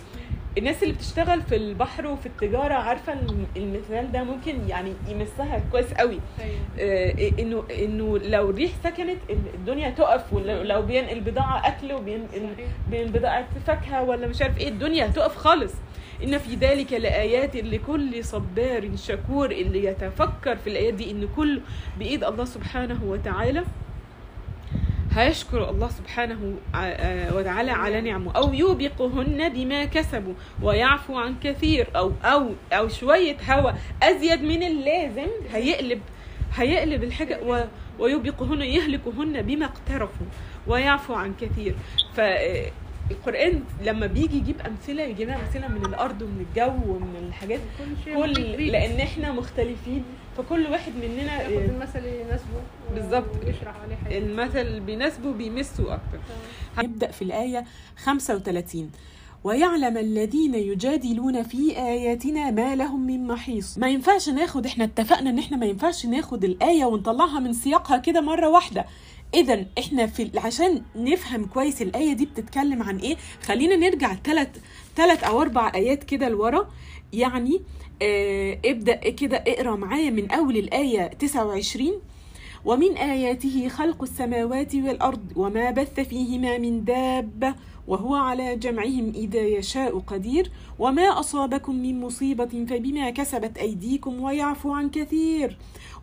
الناس اللي بتشتغل في البحر وفي التجارة عارفة الم- المثال ده ممكن يعني يمسها كويس قوي. أيوة. آه، إنه إنه لو الريح سكنت الدنيا تقف ولو بينقل بضاعه أكل وبينقل بضاعة فاكهة ولا مش عارف إيه الدنيا هتقف خالص. إن في ذلك لآيات لكل صبار شكور اللي يتفكر في الآيات دي إن كله بإيد الله سبحانه وتعالى هيشكر الله سبحانه آه وتعالى على نعمه. أو يوبقهن بما كسبوا ويعفو عن كثير. أو أو أو شوية هوا أزيد من اللازم. هيقلب هيقلب الحاجة و ويوبقهن يهلكهن بما اقترفوا ويعفو عن كثير. فالقرآن لما بيجي يجيب أمثلة يجيب لنا أمثلة من الأرض ومن الجو ومن الحاجات كل. لأن إحنا مختلفين. فكل واحد مننا ياخد المثل اللي يناسبه بالظبط. ويشرح عليه حاجة. المثل بيناسبه بيمسه أكتر. تمام. نبدأ في الآية 35 ويعلم الذين يجادلون في آياتنا ما لهم من محيص. ما ينفعش ناخد إحنا اتفقنا إن إحنا ما ينفعش ناخد الآية ونطلعها من سياقها كده مرة واحدة. اذا إحنا في عشان نفهم كويس الآية دي بتتكلم عن إيه خلينا نرجع ثلاث ثلاث أو أربع آيات كده لورا. يعني آه ابدأ كده اقرأ معايا من أول الآية 29 ومن آياته خلق السماوات والأرض وما بث فيهما من دابة وهو على جمعهم إذا يشاء قدير. وما أصابكم من مصيبة فبما كسبت أيديكم ويعفو عن كثير.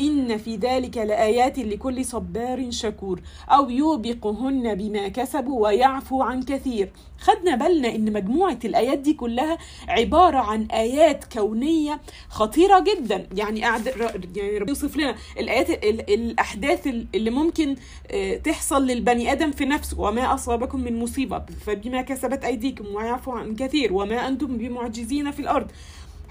إن في ذلك لآيات لكل صبار شكور أو يوبقهن بما كسبوا ويعفو عن كثير. خدنا بالنا إن مجموعة الآيات دي كلها عبارة عن آيات كونية خطيرة جدا. يعني أعد... يعني ربنا يوصف لنا الآيات ال... الأحداث اللي ممكن آه، تحصل للبني آدم في نفسه. وما أصابكم من مصيبة فبما كسبت أيديكم ويعفو عن كثير. وما أنتم بمعجزين في الأرض.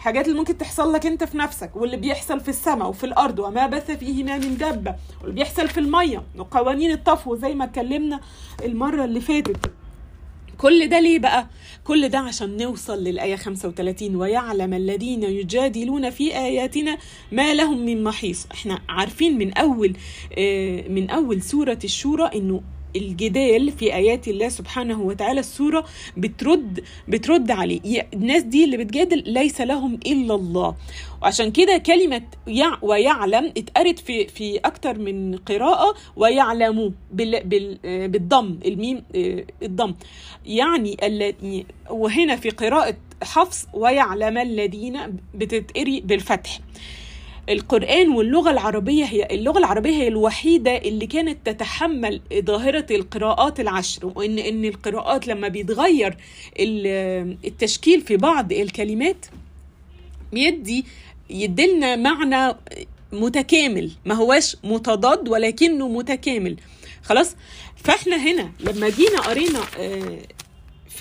حاجات اللي ممكن تحصل لك انت في نفسك واللي بيحصل في السماء وفي الأرض وما بث فيهما من دابه واللي بيحصل في المية وقوانين الطفو زي ما اتكلمنا المرة اللي فاتت كل ده ليه بقى؟ كل ده عشان نوصل للآية 35 ويعلم الذين يجادلون في آياتنا ما لهم من محيص إحنا عارفين من أول آه، من أول سورة الشورى إنه الجدال في آيات الله سبحانه وتعالى السورة بترد بترد عليه. الناس دي اللي بتجادل ليس لهم إلا الله. وعشان كده كلمة يع ويعلم اتقرت في في أكتر من قراءة ويعلموا بال بال آه، بالضم الميم آه، الضم. يعني وهنا في قراءة حفص ويعلم الذين بتتقري بالفتح. القرآن واللغة العربية هي اللغة العربية هي الوحيدة اللي كانت تتحمل ظاهرة القراءات العشر وإن إن القراءات لما بيتغير ال- التشكيل في بعض الكلمات بيدي يدلنا معنى متكامل ما هواش متضاد ولكنه متكامل. خلاص؟ فإحنا هنا لما جينا قرينا آه،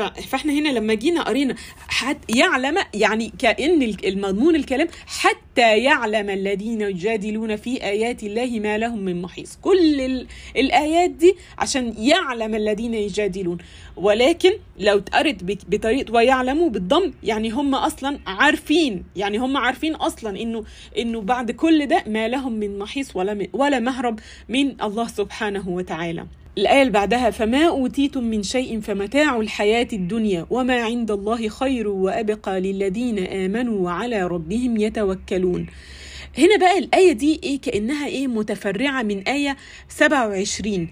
فاحنا هنا لما جينا قرينا حتى يعلم يعني كأن ال- المضمون الكلام حتى يعلم الذين يجادلون في آيات الله ما لهم من محيص. كل ال- الآيات دي عشان يعلم الذين يجادلون. ولكن لو اتقرت بطريقة ويعلموا بالضم يعني هم أصلا عارفين يعني هم عارفين أصلا إنه إنه بعد كل ده ما لهم من محيص ولا ولا مهرب من الله سبحانه وتعالى. الآية اللي بعدها فما أوتيتم من شيء فمتاع الحياة الدنيا وما عند الله خير وأبقى للذين آمنوا وعلى ربهم يتوكلون. هنا بقى الآية دي إيه؟ كأنها إيه؟ متفرعة من آية 27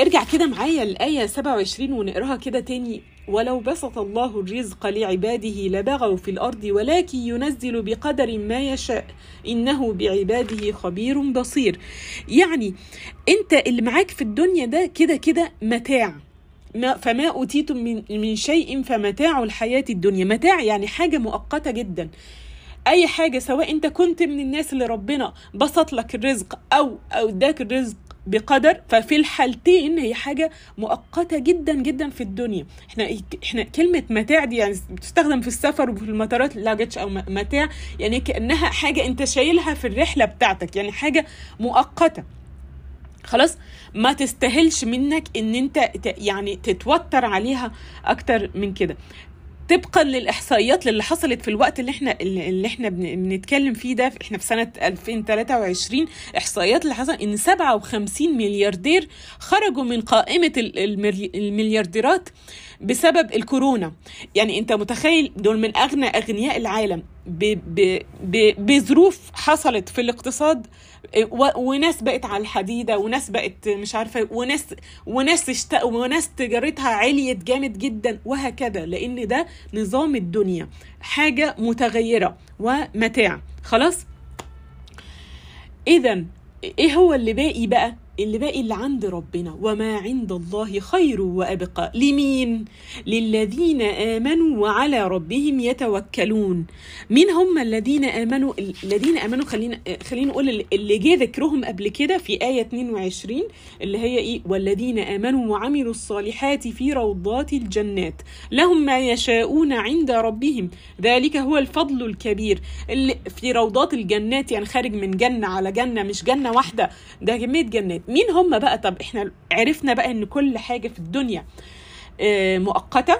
ارجع كده معايا الآية 27 ونقراها كده تاني. ولو بسط الله الرزق لعباده لبغوا في الأرض ولكن ينزل بقدر ما يشاء. إنه بعباده خبير بصير. يعني أنت اللي معاك في الدنيا ده كده كده متاع. ما فما أوتيتم من, من شيء فمتاع الحياة الدنيا. متاع يعني حاجة مؤقتة جدا. أي حاجة سواء أنت كنت من الناس اللي ربنا بسط لك الرزق أو أو اداك الرزق بقدر ففي الحالتين هي حاجة مؤقتة جدا جدا في الدنيا. إحنا إحنا كلمة متاع دي يعني بتستخدم في السفر وفي المطارات لاجتش أو متاع يعني كأنها حاجة أنت شايلها في الرحلة بتاعتك يعني حاجة مؤقتة. خلاص؟ ما تستاهلش منك إن أنت يعني تتوتر عليها أكتر من كده. طبقا للإحصائيات اللي حصلت في الوقت اللي إحنا اللي إحنا بن- بنتكلم فيه ده إحنا في سنة 2023 إحصائيات اللي حصل إن 57 ملياردير خرجوا من قائمة ال- الملي- المليارديرات بسبب الكورونا. يعني أنت متخيل دول من أغنى أغنياء العالم بظروف حصلت في الاقتصاد وناس بقت على الحديدة وناس بقت مش عارفة وناس وناس اشت... وناس تجارتها عليت جامد جدا وهكذا. لأن ده نظام الدنيا. حاجة متغيرة ومتاع خلاص؟ اذا إيه هو اللي باقي بقى؟ اللي باقي اللي عند ربنا وما عند الله خير وأبقى. لمين؟ للذين آمنوا وعلى ربهم يتوكلون. مين هم الذين آمنوا؟ الذين آمنوا خلينا خلينا نقول اللي جه ذكرهم قبل كده في آية 22 اللي هي إيه؟ والذين آمنوا وعملوا الصالحات في روضات الجنات. لهم ما يشاءون عند ربهم. ذلك هو الفضل الكبير. اللي في روضات الجنات يعني خارج من جنة على جنة مش جنة واحدة. ده كمية جنات. مين هم بقى؟ طب إحنا عرفنا بقى إن كل حاجة في الدنيا آه، مؤقتة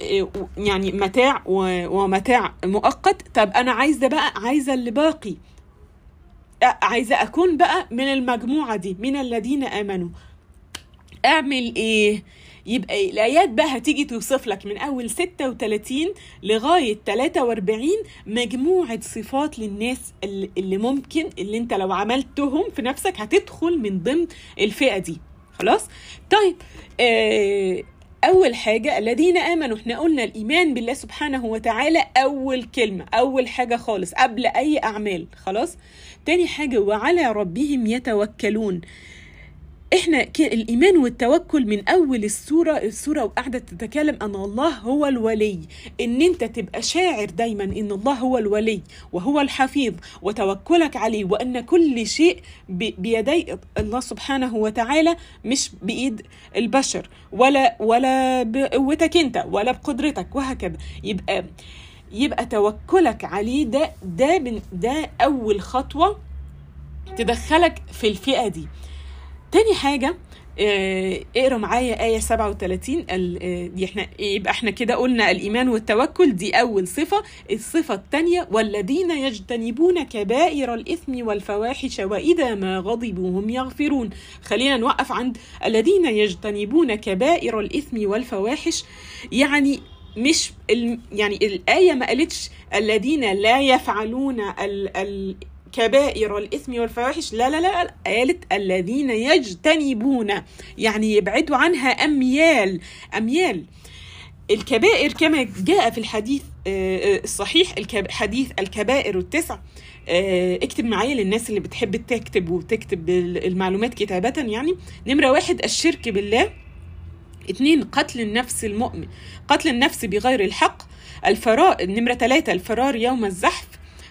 آه، يعني متاع ومتاع مؤقت. طب أنا عايزة بقى عايزة اللي باقي عايزة أكون بقى من المجموعة دي من الذين آمنوا. أعمل إيه؟ يبقى الآيات بقى هتيجي توصف لك من أول 36 لغاية 43 مجموعة صفات للناس اللي ممكن اللي انت لو عملتهم في نفسك هتدخل من ضمن الفئة دي. خلاص؟ طيب آه أول حاجة الذين آمنوا إحنا قلنا الإيمان بالله سبحانه وتعالى أول كلمة أول حاجة خالص قبل أي أعمال. خلاص؟ تاني حاجة وعلى ربهم يتوكلون. إحنا الإيمان والتوكل من أول السورة السورة وقاعدة تتكلم أن الله هو الولي. إن أنت تبقى شاعر دايما إن الله هو الولي وهو الحفيظ وتوكلك عليه وأن كل شيء بيدي الله سبحانه وتعالى مش بإيد البشر ولا ولا بقوتك أنت ولا بقدرتك وهكذا. يبقى يبقى توكلك عليه ده ده ده أول خطوة تدخلك في الفئة دي. تاني حاجة آه، اقرأ معايا آية 37 ال- آه، دي إحنا يبقى إحنا كده قلنا الإيمان والتوكل دي أول صفة. الصفة الثانية والذين يجتنبون كبائر الإثم والفواحش وإذا ما غضبوا هم يغفرون. خلينا نوقف عند الذين يجتنبون كبائر الإثم والفواحش. يعني مش يعني الآية ما قالتش الذين لا يفعلون ال ال كبائر الإثم والفواحش لا لا لا قالت الذين يجتنبون يعني يبعدوا عنها أميال أميال. الكبائر كما جاء في الحديث آه، آه، الصحيح حديث الكبائر التسع. آه، اكتب معايا للناس اللي بتحب تكتب وتكتب ال- المعلومات كتابة يعني. نمرة واحد الشرك بالله. اتنين قتل النفس المؤمن قتل النفس بغير الحق. الفرار نمرة ثلاثة الفرار يوم الزحف.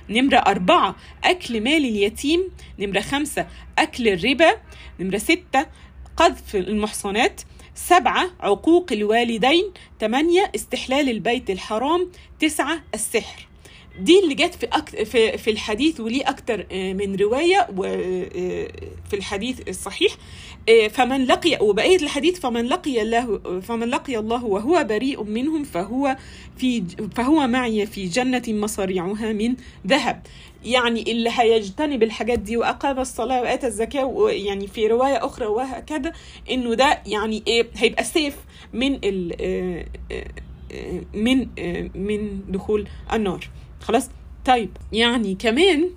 نمرة أربعة أكل مال اليتيم. نمرة خمسة أكل الربا. نمرة ستة قذف المحصنات. سبعة عقوق الوالدين. ثمانية استحلال البيت الحرام. تسعة السحر. دي اللي جت في أك... في الحديث وليه أكتر آه، من رواية و... آه، في الحديث الصحيح. آه، فمن لقي وبقية الحديث فمن لقي الله فمن لقي الله وهو بريء منهم فهو في فهو معي في جنة مصاريعها من ذهب. يعني اللي هيجتنب الحاجات دي وأقام الصلاة وآتى الزكاة ويعني في رواية أخرى وهكذا إنه ده يعني إيه هيبقى سيف من آه، آه، آه، من من دخول النار. خلاص؟ طيب يعني كمان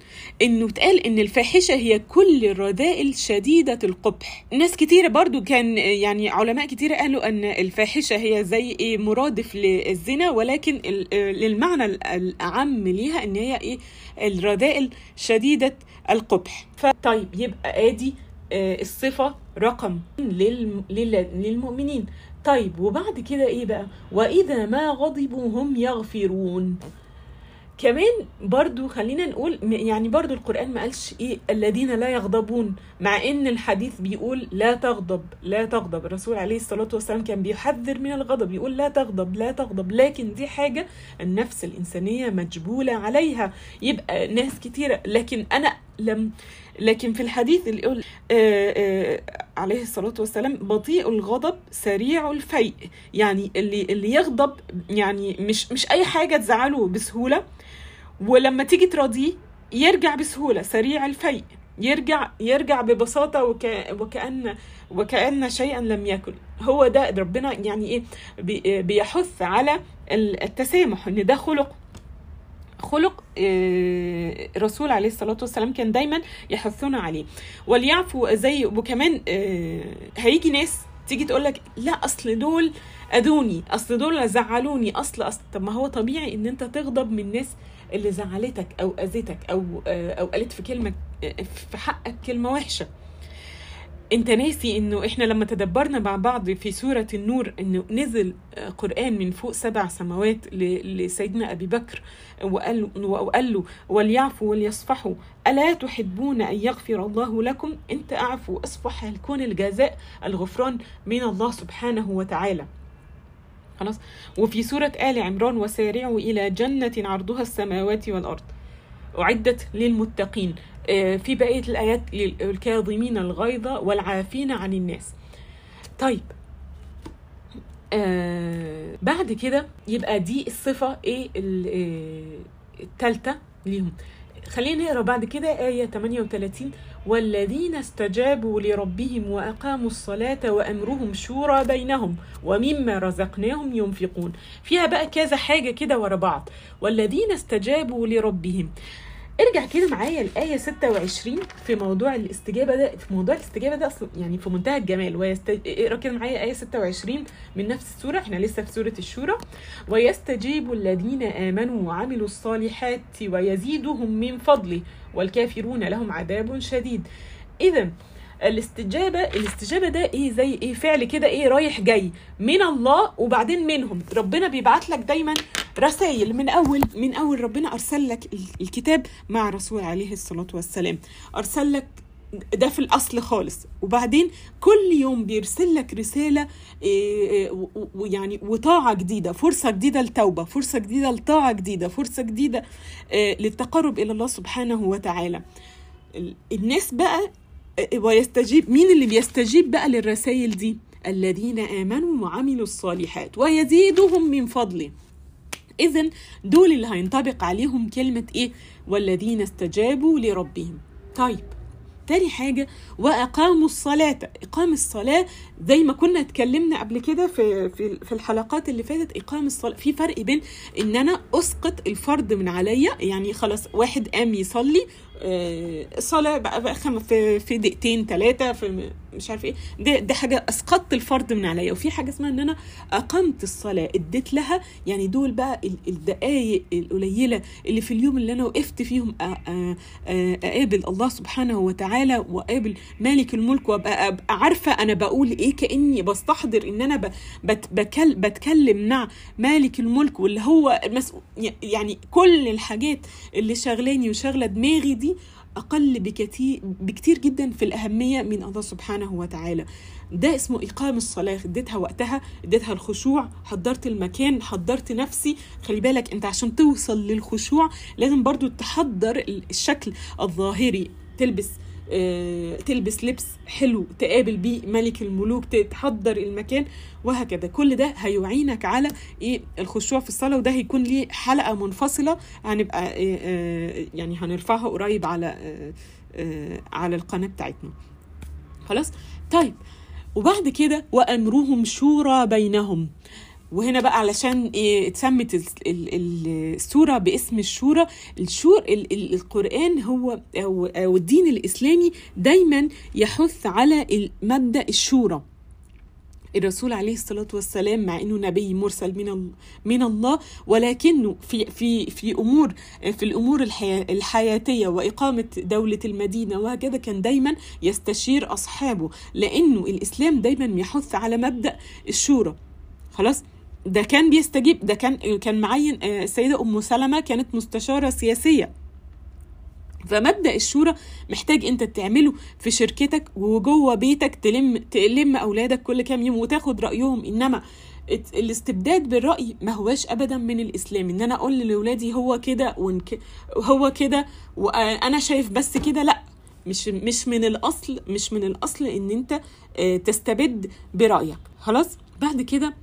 إنه اتقال إن الفاحشة هي كل الرذائل شديدة القبح. ناس كتيره برضو كان يعني علماء كتيره قالوا إن الفاحشة هي زي إيه مرادف للزنا ولكن للمعنى ال- الأعم ليها إن هي إيه الرذائل شديدة القبح. فطيب يبقى آدي آه، الصفة رقم للم- لل- للمؤمنين. طيب وبعد كده إيه بقى؟ وإذا ما غضبوا هم يغفرون. كمان برضو خلينا نقول يعني برضو القرآن ما قالش إيه الذين لا يغضبون مع إن الحديث بيقول لا تغضب لا تغضب. الرسول عليه الصلاة والسلام كان بيحذر من الغضب يقول لا تغضب لا تغضب. لكن دي حاجة النفس الإنسانية مجبولة عليها. يبقى ناس كتيرة. لكن أنا لم لكن في الحديث اللي يقول آه آه عليه الصلاة والسلام بطيء الغضب سريع الفيء. يعني اللي اللي يغضب يعني مش مش أي حاجة تزعله بسهولة. ولما تيجي تراضيه يرجع بسهولة سريع الفيء يرجع يرجع ببساطة وك وكأن وكأن شيئا لم يكن. هو ده ربنا يعني إيه بي- بيحث على ال- التسامح إن ده خلق. خلق آه، الرسول عليه الصلاة والسلام كان دايما يحثنا عليه. وليعفوا زي وكمان آه، هيجي ناس تيجي تقول لك لا أصل دول أذوني أصل دول زعلوني أصل أصل. طب ما هو طبيعي إن أنت تغضب من الناس اللي زعلتك أو اذتك أو آه، أو قالت في كلمة آه، في حقك كلمة وحشة. أنت ناسي إنه إحنا لما تدبرنا مع بعض في سورة النور إنه نزل آه، قرآن من فوق سبع سماوات لسيدنا أبي بكر وقال وقال له وليعفوا وليصفحوا ألا تحبون أن يغفر الله لكم؟ أنت أعفو أصفح هيكون الجزاء الغفران من الله سبحانه وتعالى. خلاص. وفي سورة آل عمران وسارعوا إلى جنة عرضها السماوات والأرض. أعدت للمتقين. آه، في بقية الآيات للكاظمين الغيظ والعافين عن الناس. طيب. آه بعد كده يبقى دي الصفة إيه ال- آه، ليهم. خلينا نقرأ بعد كده آية 38 والذين استجابوا لربهم وأقاموا الصلاة وأمرهم شورى بينهم ومما رزقناهم ينفقون. فيها بقى كذا حاجة كده ورا بعض. والذين استجابوا لربهم ارجع كده معايا الآية 26 في موضوع الاستجابة ده في موضوع الاستجابة ده أصلا يعني في منتهى الجمال. ويست... اقرأ كده معايا آية 26 من نفس السورة. إحنا لسه في سورة الشورى. ويستجيب الذين آمنوا وعملوا الصالحات ويزيدهم من فضله والكافرون لهم عذاب شديد. إذا الاستجابة الاستجابة ده إيه زي إيه فعل كده إيه رايح جاي من الله وبعدين منهم. ربنا بيبعت لك دايما رسائل من اول من أول ربنا أرسل لك ال- الكتاب مع رسول عليه الصلاة والسلام. أرسل لك ده في الأصل خالص. وبعدين كل يوم بيرسل لك رسالة و- و- ويعني وطاعة جديدة فرصة جديدة لتوبة فرصة جديدة لطاعة جديدة فرصة جديدة إيه، للتقرب إلى الله سبحانه وتعالى. ال- الناس بقى ويستجيب مين اللي بيستجيب بقى للرسائل دي؟ الذين آمنوا وعملوا الصالحات ويزيدهم من فضله. اذا دول اللي هينطبق عليهم كلمة إيه؟ والذين استجابوا لربهم. طيب تاني حاجة وأقاموا الصلاة. إقام الصلاة زي ما كنا اتكلمنا قبل كده في, في, في الحلقات اللي فاتت إقام الصلاة. في فرق بين إن أنا أسقط الفرض من عليا يعني خلاص واحد قام يصلي آه، صلاة بقى, بقى في في دقيقتين ثلاثة في مش عارف إيه. ده ده حاجة أسقطت الفرض من عليا. وفي حاجة اسمها إن أنا أقمت الصلاة اديت لها يعني دول بقى ال- الدقايق القليلة اللي في اليوم اللي أنا وقفت فيهم أقابل الله سبحانه وتعالى وأقابل مالك الملك وأبقى أبقى عارفة أنا بقول إيه كأني بستحضر إن أنا ب- بت بكل بتكلم مع مالك الملك واللي هو يعني كل الحاجات اللي شغلاني وشغله دماغي دي أقل بكتير بكتير جدا في الأهمية من الله سبحانه وتعالى. ده اسمه اقام الصلاة. اديتها وقتها اديتها الخشوع حضرت المكان حضرت نفسي. خلي بالك أنت عشان توصل للخشوع لازم برضو تحضر ال- الشكل الظاهري. تلبس تلبس لبس حلو تقابل بيه ملك الملوك تحضر المكان وهكذا. كل ده هيعينك على إيه؟ الخشوع في الصلاة وده هيكون ليه حلقة منفصلة هنبقى إيه آه، يعني هنرفعها قريب على آه، آه، على القناة بتاعتنا. خلاص؟ طيب. وبعد كده وأمرهم شورى بينهم. وهنا بقى علشان إيه اتسمت ال- ال- ال- السورة باسم الشورى الشور ال- ال- القرآن هو أو, أو الدين الإسلامي دايما يحث على مبدأ الشورى. الرسول عليه الصلاة والسلام مع إنه نبي مرسل من من الله ولكنه في في في أمور في الأمور الحيا- الحياتية وإقامة دولة المدينة وهكذا كان دايما يستشير أصحابه لأنه الإسلام دايما يحث على مبدأ الشورى. خلاص؟ ده كان بيستجيب ده كان كان معين آه، السيدة أم سلمة كانت مستشارة سياسية. فمبدأ الشورى محتاج أنت تعمله في شركتك وجوه بيتك تلم تلم أولادك كل كام يوم وتاخد رأيهم. إنما الاستبداد بالرأي ما هواش ابدا من الإسلام. إن أنا أقول لاولادي هو كده وإنك هو كده وأنا شايف بس كده لأ. مش مش من الأصل مش من الأصل إن أنت آه، تستبد برأيك. خلاص؟ بعد كده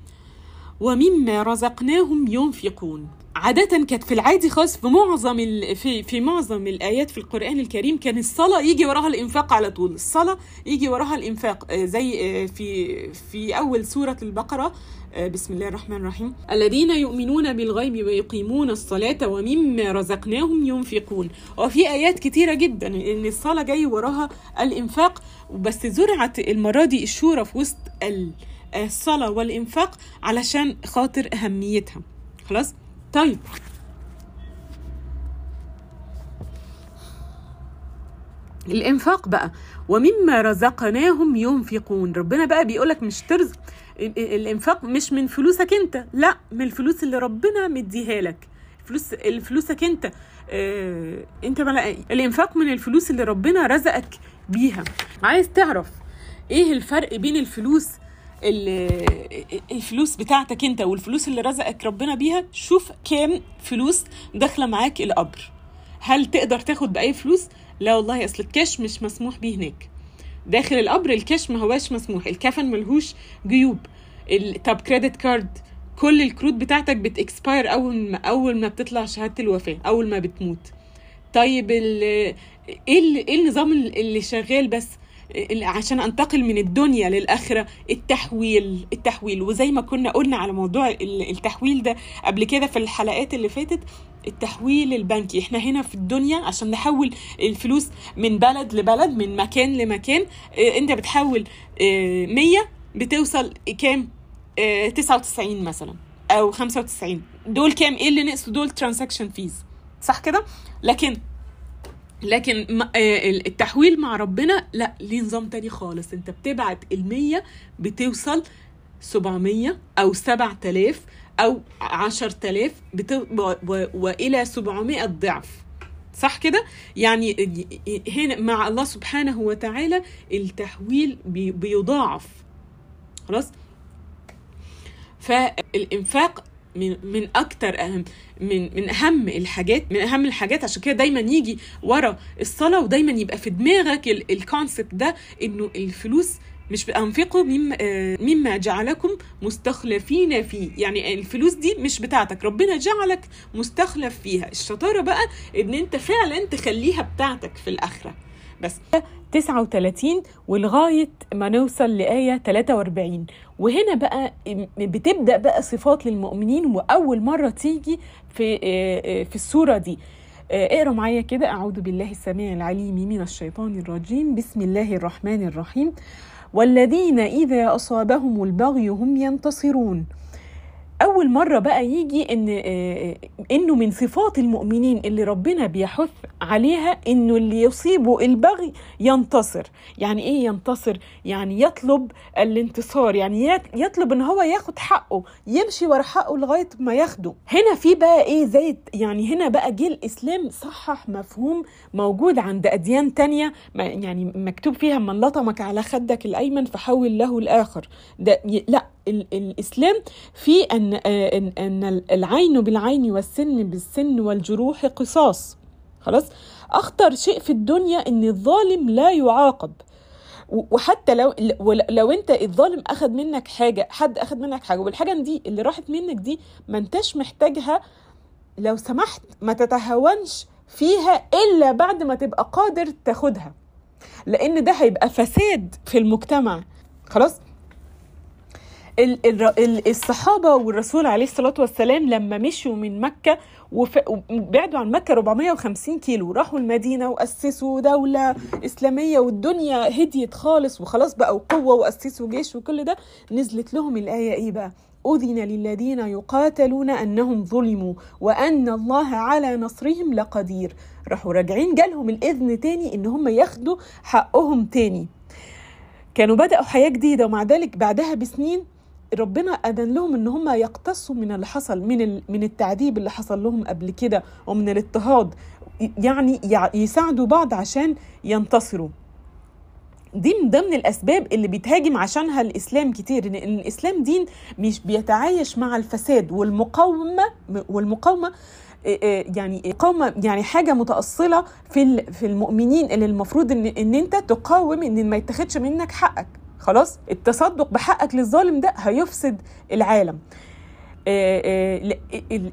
ومما رزقناهم ينفقون. عادة كانت في العادي خالص في معظم. في في معظم الآيات في القرآن الكريم كان الصلاة يجي وراها الإنفاق على طول، الصلاة يجي وراها الإنفاق. آه، زي آه، في في أول سورة البقرة آه، بسم الله الرحمن الرحيم. الذين يؤمنون بالغيب ويقيمون الصلاة ومما رزقناهم ينفقون. وفي آيات كتيرة جدا إن الصلاة جاي وراها الإنفاق. بس زرعت المرة دي الشورى في وسط ال... الصلاة والإنفاق علشان خاطر أهميتها. خلاص؟ طيب. الإنفاق بقى ومما رزقناهم ينفقون. ربنا بقى بيقولك مش ترزق ال- ال- الإنفاق مش من فلوسك أنت لا من الفلوس اللي ربنا مديها لك. فلوس فلوسك أنت. آه أنت بلا الإنفاق من الفلوس اللي ربنا رزقك بيها. عايز تعرف إيه الفرق بين الفلوس ال- الفلوس بتاعتك انت والفلوس اللي رزقك ربنا بيها شوف كام فلوس داخلة معاك القبر. هل تقدر تاخد بأي فلوس؟ لا والله أصل الكاش مش مسموح بيه هناك. داخل القبر الكاش ما هواش مسموح الكفن ملهوش جيوب. طب credit card كل الكروت بتاعتك بت expire أول ما أول ما بتطلع شهادة الوفاة أول ما بتموت. طيب إيه إيه النظام اللي شغال بس؟ عشان انتقل من الدنيا للآخرة التحويل التحويل. وزي ما كنا قلنا على موضوع ال- التحويل ده قبل كده في الحلقات اللي فاتت التحويل البنكي. إحنا هنا في الدنيا عشان نحول الفلوس من بلد لبلد من مكان لمكان. آه، انت بتحول آه، 100 بتوصل كام؟ آه، 99 مثلا أو 95 دول كام؟ إيه اللي نقصوا دول transaction fees صح كده؟ لكن لكن آه، التحويل مع ربنا لا ليه نظام تاني خالص. انت بتبعت المية بتوصل 700 أو 7000 أو 10000 بت... و... و... وإلى 700 ضعف. صح كده؟ يعني هنا مع الله سبحانه وتعالى التحويل بي... بيضاعف. خلاص؟ فالإنفاق من من أكتر أهم من من أهم الحاجات من أهم الحاجات. عشان كده دايما يجي ورا الصلاة ودايما يبقى في دماغك الكونسبت ده إنه الفلوس مش بأنفقوا مما, آه، مما جعلكم مستخلفين فيه. يعني الفلوس دي مش بتاعتك ربنا جعلك مستخلف فيها. الشطارة بقى إن أنت فعلا تخليها بتاعتك في الآخرة. بس 39 ولغاية ما نوصل لآية 43 وهنا بقى بتبدأ بقى صفات للمؤمنين وأول مرة تيجي في في السورة دي. آه، اقروا معايا كده. أعوذ بالله السميع العليم من الشيطان الرجيم. بسم الله الرحمن الرحيم. والذين إذا أصابهم البغي هم ينتصرون. أول مرة بقى يجي إن آه، إنه من صفات المؤمنين اللي ربنا بيحث عليها إنه اللي يصيبه البغي ينتصر. يعني إيه ينتصر؟ يعني يطلب الانتصار. يعني يطلب إن هو ياخد حقه يمشي ورا حقه لغاية ما ياخده. هنا في بقى إيه زي يعني هنا بقى جه الإسلام صحح مفهوم موجود عند أديان تانية يعني مكتوب فيها من لطمك على خدك الأيمن فحول له الآخر. ده لأ ال- الإسلام في أن أن العين بالعين والسن بالسن والجروح قصاص. خلاص؟ أخطر شيء في الدنيا إن الظالم لا يعاقب. وحتى لو لو أنت الظالم أخذ منك حاجة حد أخذ منك حاجة والحاجة دي اللي راحت منك دي ما أنتش محتاجها لو سمحت ما تتهاونش فيها إلا بعد ما تبقى قادر تاخدها. لأن ده هيبقى فساد في المجتمع. خلاص؟ الصحابة والرسول عليه الصلاة والسلام لما مشوا من مكة وبعدوا عن مكة 450 كيلو راحوا المدينة وأسسوا دولة إسلامية والدنيا هديت خالص وخلاص بقوا قوة وأسسوا جيش وكل ده نزلت لهم الآية إيه بقى؟ أذن للذين يقاتلون أنهم ظلموا وأن الله على نصرهم لقدير. راحوا راجعين جالهم الإذن تاني إن هم ياخدوا حقهم تاني. كانوا بدأوا حياة جديدة ومع ذلك بعدها بسنين ربنا أذن لهم إن هم يقتصوا من اللي حصل من من التعذيب اللي حصل لهم قبل كده ومن الاضطهاد. يعني يع- يساعدوا بعض عشان ينتصروا. دي من ضمن الأسباب اللي بيتهاجم عشانها الإسلام كتير إن الإسلام دين مش بيتعايش مع الفساد والمقاومة والمقاومة يعني مقاومه يعني حاجة متأصلة في في المؤمنين اللي المفروض ان إن أنت تقاوم إن ما يتاخدش منك حقك. خلاص؟ التصدق بحقك للظالم ده هيفسد العالم. آه، آه،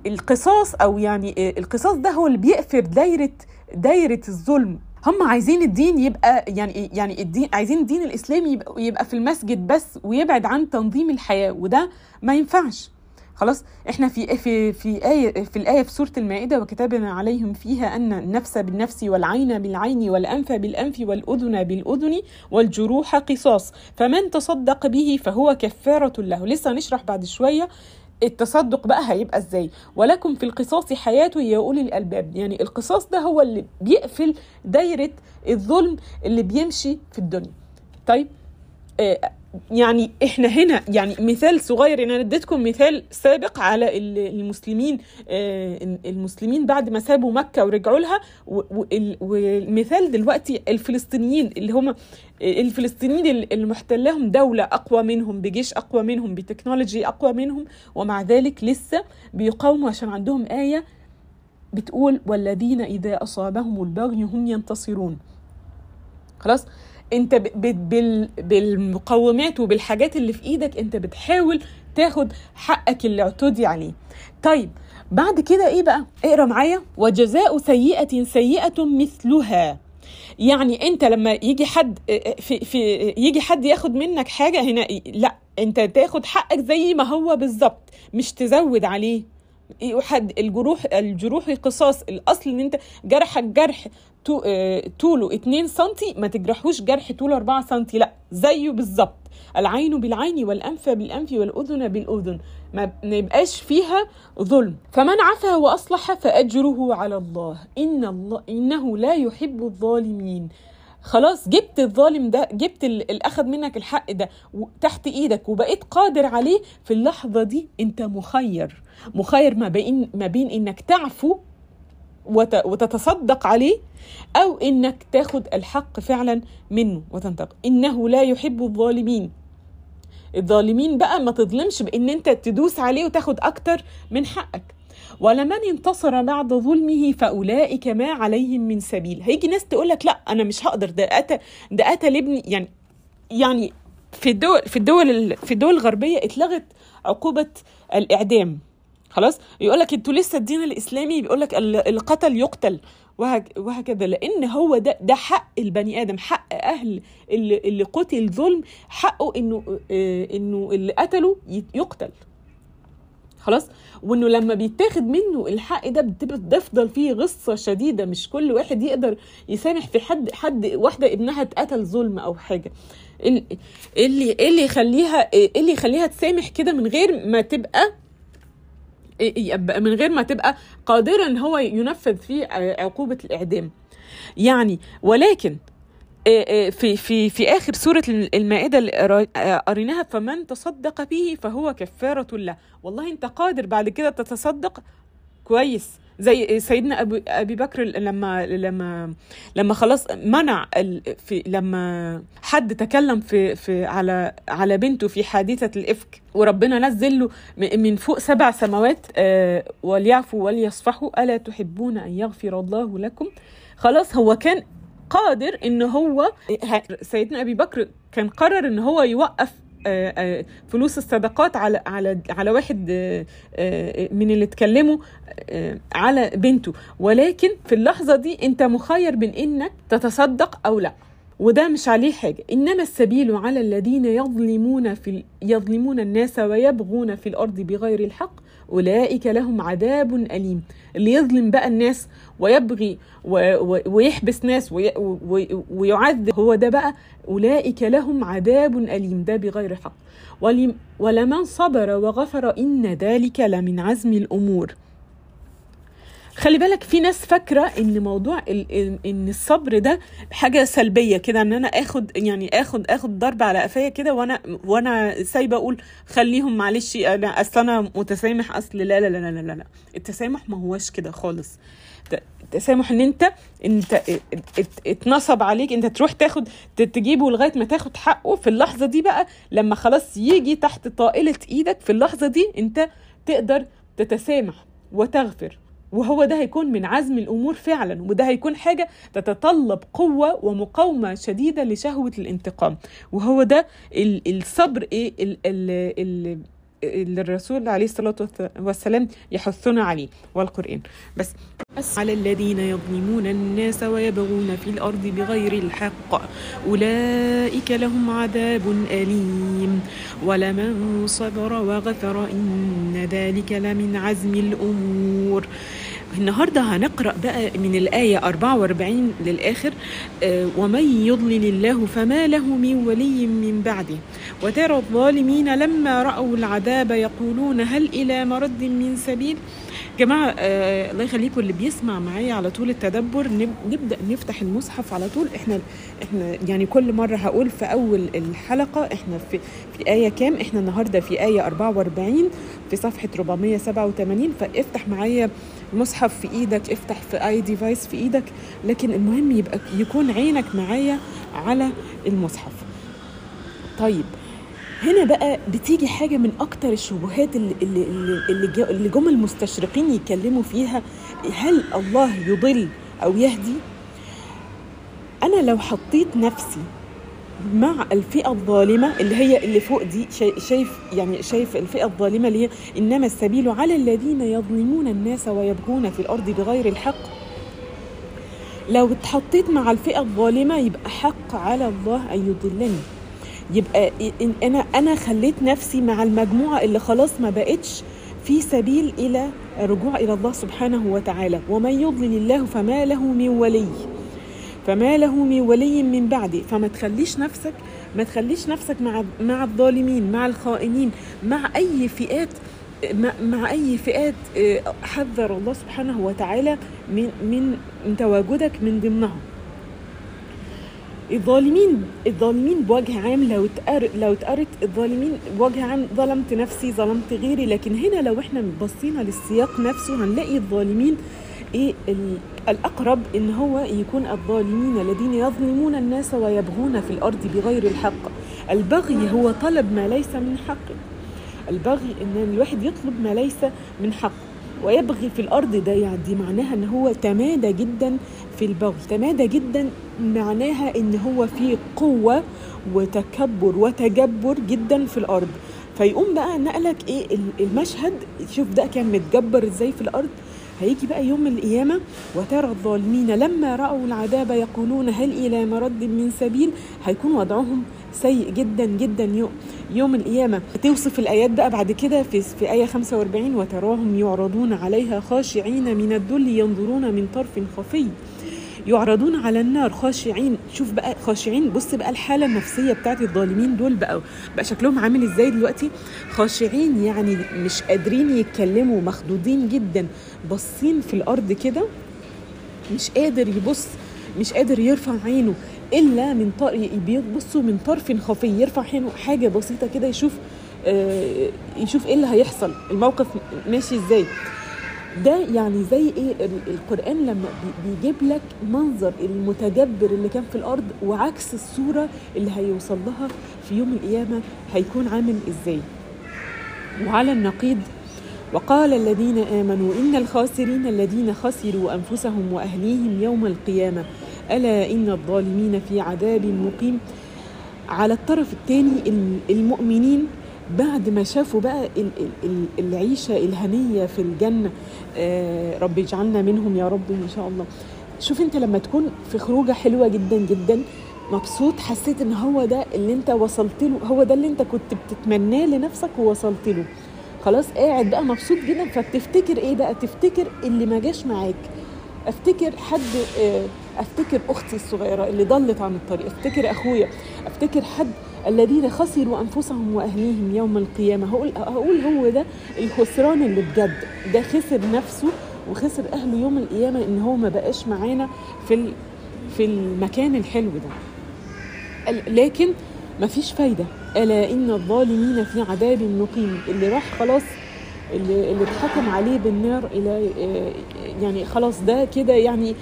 القصاص أو يعني آه، القصاص ده هو اللي بيقفل دايرة دايرة الظلم. هم عايزين الدين يبقى يعني يعني الدين عايزين الدين الإسلامي يبقى, يبقى في المسجد بس ويبعد عن تنظيم الحياة وده ما ينفعش. خلاص إحنا في في في آية في الآية في سورة المائدة وكتبنا عليهم فيها أن النفس بالنفس والعين بالعين والأنف بالأنف والأذن بالأذن والجروح قصاص. فمن تصدق به فهو كفارة له. لسه هنشرح بعد شوية التصدق بقى هيبقى إزاي. ولكم في القصاص حياة يا أولي الألباب. يعني القصاص ده هو اللي بيقفل دايرة الظلم اللي بيمشي في الدنيا. طيب آه يعني إحنا هنا يعني مثال صغير أنا اديتكم مثال سابق على ال- المسلمين آه المسلمين بعد ما سابوا مكة ورجعوا لها والمثال دلوقتي الفلسطينيين اللي هم الفلسطينيين اللي محتلهم دولة أقوى منهم بجيش أقوى منهم بتكنولوجي أقوى منهم ومع ذلك لسه بيقاوموا عشان عندهم آية بتقول والذين إذا أصابهم البغي هم ينتصرون. خلاص؟ انت بالمقومات وبالحاجات اللي في إيدك انت بتحاول تاخد حقك اللي اعتدي عليه. طيب بعد كده إيه بقى؟ اقرأ معايا. وجزاء سيئة سيئة مثلها. يعني انت لما يجي حد في في يجي حد ياخد منك حاجة هنا لا انت تاخد حقك زي ما هو بالظبط مش تزود عليه. حد الجروح الجروح قصاص الأصل إن انت جرحك جرح طوله 2 سم ما تجرحوش جرح طوله 4 سم لا زيه بالظبط. العين بالعين والأنف بالأنف والأذن بالأذن. ما يبقاش فيها ظلم. فمن عفا وأصلح فأجره على الله. إن الله إنه لا يحب الظالمين. خلاص جبت الظالم ده جبت ال- اللي اخذ منك الحق ده تحت إيدك وبقيت قادر عليه في اللحظة دي أنت مخير. مخير ما بين ما بين إنك تعفو وتتصدق عليه أو إنك تاخد الحق فعلا منه وتنتقم. إنه لا يحب الظالمين. الظالمين بقى ما تظلمش بإن أنت تدوس عليه وتاخد أكتر من حقك. ولمن انتصر بعد ظلمه فأولئك ما عليهم من سبيل. هيجي ناس تقول لك لا أنا مش هقدر ده قتل ده قتل ابني. يعني يعني في الدول في الدول ال- في الدول الغربية اتلغت عقوبة الإعدام. خلاص؟ يقول لك أنتوا لسه الدين الإسلامي؟ بيقول لك ال- القتل يقتل. وهك- وهكذا. لأن هو ده ده حق البني آدم حق أهل اللي, اللي قتل ظلم حقه إنه آه، إنه اللي قتله يقتل. خلاص؟ وإنه لما بيتاخد منه الحق ده بتفضل فيه غصة شديدة. مش كل واحد يقدر يسامح في حد حد واحدة ابنها اتقتل ظلم أو حاجة. ال- اللي اللي يخليها اللي يخليها تسامح كده من غير ما تبقى من غير ما تبقى قادرة إن هو ينفذ فيه ع- عقوبة الإعدام. يعني ولكن إيه إيه في في في آخر سورة المائدة اللي آه، قريناها فمن تصدق به فهو كفارة له. والله أنت قادر بعد كده تتصدق؟ كويس. زي سيدنا ابي أبي بكر لما لما لما خلاص منع في لما حد تكلم في في على على بنته في حادثة الإفك وربنا نزل له من فوق سبع سماوات آه، وليعفوا وليصفحوا ألا تحبون أن يغفر الله لكم؟ خلاص هو كان قادر إن هو سيدنا أبي بكر كان قرر إن هو يوقف فلوس الصدقات على على على واحد آه، آه، من اللي اتكلموا آه، على بنته. ولكن في اللحظة دي انت مخير بين انك تتصدق أو لا. وده مش عليه حاجة. إنما السبيل على الذين يظلمون في يظلمون الناس ويبغون في الأرض بغير الحق أولئك لهم عذاب أليم اللي يظلم بقى الناس ويبغي. ويحبس ناس. ويعذب هو ده بقى أولئك لهم عذاب أليم ده بغير حق ولم... ولمن صبر وغفر إن ذلك لمن عزم الأمور خلي بالك في ناس فاكرة إن موضوع إن الصبر ده حاجة سلبية كده إن أنا آخد يعني آخد آخد ضرب على قفايا كده وأنا وأنا سايبة أقول خليهم معلش أنا أصل أنا متسامح أصل لا لا لا لا لا لا التسامح ما هوش كده خالص. التسامح إن أنت أنت ات- إت- اتنصب عليك أنت تروح تاخد تجيبه لغاية ما تاخد حقه. في اللحظة دي بقى لما خلاص يجي تحت طائلة إيدك في اللحظة دي أنت تقدر تتسامح وتغفر. وهو ده هيكون من عزم الأمور فعلا وده هيكون حاجة تتطلب قوة ومقاومة شديدة لشهوة الانتقام. وهو ده ال- الصبر إيه؟ اللي الرسول عليه الصلاة والس- والسلام يحثنا عليه والقرآن. بس بس على الذين يظلمون الناس ويبغون في الأرض بغير الحق أولئك لهم عذاب أليم. ولمن صبر وغفر إن ذلك لمن عزم الأمور. النهارده هنقرأ بقى من الآية 44 للآخر آه، ومن يضلل الله فما له من ولي من بعده. وترى الظالمين لما رأوا العذاب يقولون هل إلى مرد من سبيل؟ جماعة آه الله يخليكم اللي بيسمع معايا على طول التدبر نب- نبدأ نفتح المصحف على طول. إحنا إحنا يعني كل مرة هقول في أول الحلقة إحنا في في آية كام؟ إحنا النهاردة في آية 44 في صفحة 487 فافتح معايا المصحف في إيدك افتح في اي ديفايس في إيدك لكن المهم يبقى يكون عينك معايا على المصحف طيب هنا بقى بتيجي حاجة من أكتر الشبهات اللي, اللي, اللي, جم المستشرقين يتكلموا فيها هل الله يضل أو يهدي؟ أنا لو حطيت نفسي مع الفئة الظالمة اللي هي اللي فوق دي شاي- شايف يعني شايف الفئة الظالمة اللي هي إنما السبيل على الذين يظلمون الناس ويبغون في الأرض بغير الحق. لو اتحطيت مع الفئة الظالمة يبقى حق على الله أن يضلني. يبقى أنا أنا خليت نفسي مع المجموعة اللي خلاص ما بقتش في سبيل إلى الرجوع إلى الله سبحانه وتعالى. ومن يضلل الله فما له من ولي. فما له من ولي من بعده فما تخليش نفسك ما تخليش نفسك مع مع الظالمين مع الخائنين مع أي فئات مع, أي فئات آه، حذر الله سبحانه وتعالى من من تواجدك من ضمنهم. الظالمين الظالمين بوجه عام لو اتقر لو اتقرت الظالمين بوجه عام ظلمت نفسي ظلمت غيري. لكن هنا لو إحنا بصينا للسياق نفسه هنلاقي الظالمين إيه ال- الأقرب إن هو يكون الظالمين الذين يظلمون الناس ويبغون في الأرض بغير الحق. البغي هو طلب ما ليس من حقه البغي إن الواحد يطلب ما ليس من حقه ويبغي في الأرض ده يعني دي معناها إن هو تمادى جدا في البغي. تمادى جدا معناها إن هو في قوة وتكبر وتجبر جدا في الأرض. فيقوم بقى نقلك إيه ال- المشهد. شوف ده كان متجبر إزاي في الأرض؟ هيجي بقى يوم القيامة وترى الظالمين لما رأوا العذاب يقولون هل إلى مرد من سبيل؟ هيكون وضعهم سيء جدا جدا يوم, القيامة. توصف الآيات بقى بعد كده في, في آية 45 وتراهم يعرضون عليها خاشعين من الذل ينظرون من طرف خفي. يعرضون على النار. خاشعين. شوف بقى خاشعين. بص بقى الحالة النفسية بتاعت الظالمين دول بقى. بقى شكلهم عامل إزاي دلوقتي؟ خاشعين يعني مش قادرين يتكلموا مخضوضين جدا. باصين في الأرض كده. مش قادر يبص مش قادر يرفع عينه. إلا من طرف بيبصوا من طرف خفي يرفع عينه. حاجة بسيطة كده يشوف آه، يشوف إيه اللي هيحصل. الموقف ماشي إزاي؟ ده يعني زي إيه؟ ال- القرآن لما بي- بيجيب لك منظر المتجبر اللي كان في الأرض وعكس الصورة اللي هيوصل لها في يوم القيامة هيكون عامل إزاي. وعلى النقيض وقال الذين آمنوا إن الخاسرين الذين خسروا أنفسهم وأهليهم يوم القيامة ألا إن الظالمين في عذاب مقيم. على الطرف الثاني المؤمنين بعد ما شافوا بقى ال- ال- ال- العيشة الهنية في الجنة آه، رب اجعلنا منهم يا رب إن شاء الله. شوف أنت لما تكون في خروجة حلوة جدا جدا مبسوط حسيت إن هو ده اللي أنت وصلت له هو ده اللي أنت كنت بتتمناه لنفسك ووصلت له. خلاص قاعد بقى مبسوط جدا فبتفتكر إيه بقى؟ تفتكر اللي ما جاش معاك. أفتكر حد آه، أفتكر أختي الصغيرة اللي ضلت عن الطريق. أفتكر أخويا. أفتكر حد الذين خسروا أنفسهم وأهليهم يوم القيامة. هقول هقول هو ده الخسران اللي بجد. ده خسر نفسه وخسر أهله يوم القيامة إن هو ما بقاش معانا في في المكان الحلو ده. لكن مفيش فايدة. ألا إن الظالمين في عذاب مقيم. اللي راح خلاص اللي, اللي اتحكم عليه بالنار إلى آه، يعني خلاص ده كده يعني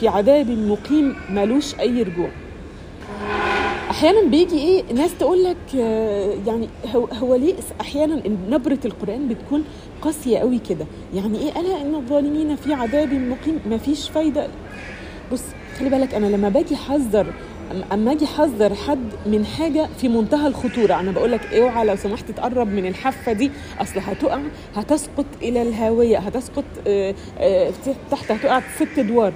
في عذاب مقيم ملوش أي رجوع. أحيانا بيجي إيه ناس تقول لك آه، يعني هو, هو ليه أحيانا نبرة القرآن بتكون قاسية قوي كده. يعني إيه؟ ألا إن الظالمين في عذاب مقيم مفيش فايدة. بص خلي بالك أنا لما باجي أحذر أما أجي أحذر حد من حاجة في منتهى الخطورة أنا بقول لك أوعى لو سمحت تقرب من الحافة دي. أصل هتقع هتسقط إلى الهاوية هتسقط آه، آه، تحت هتقع ست أدوار.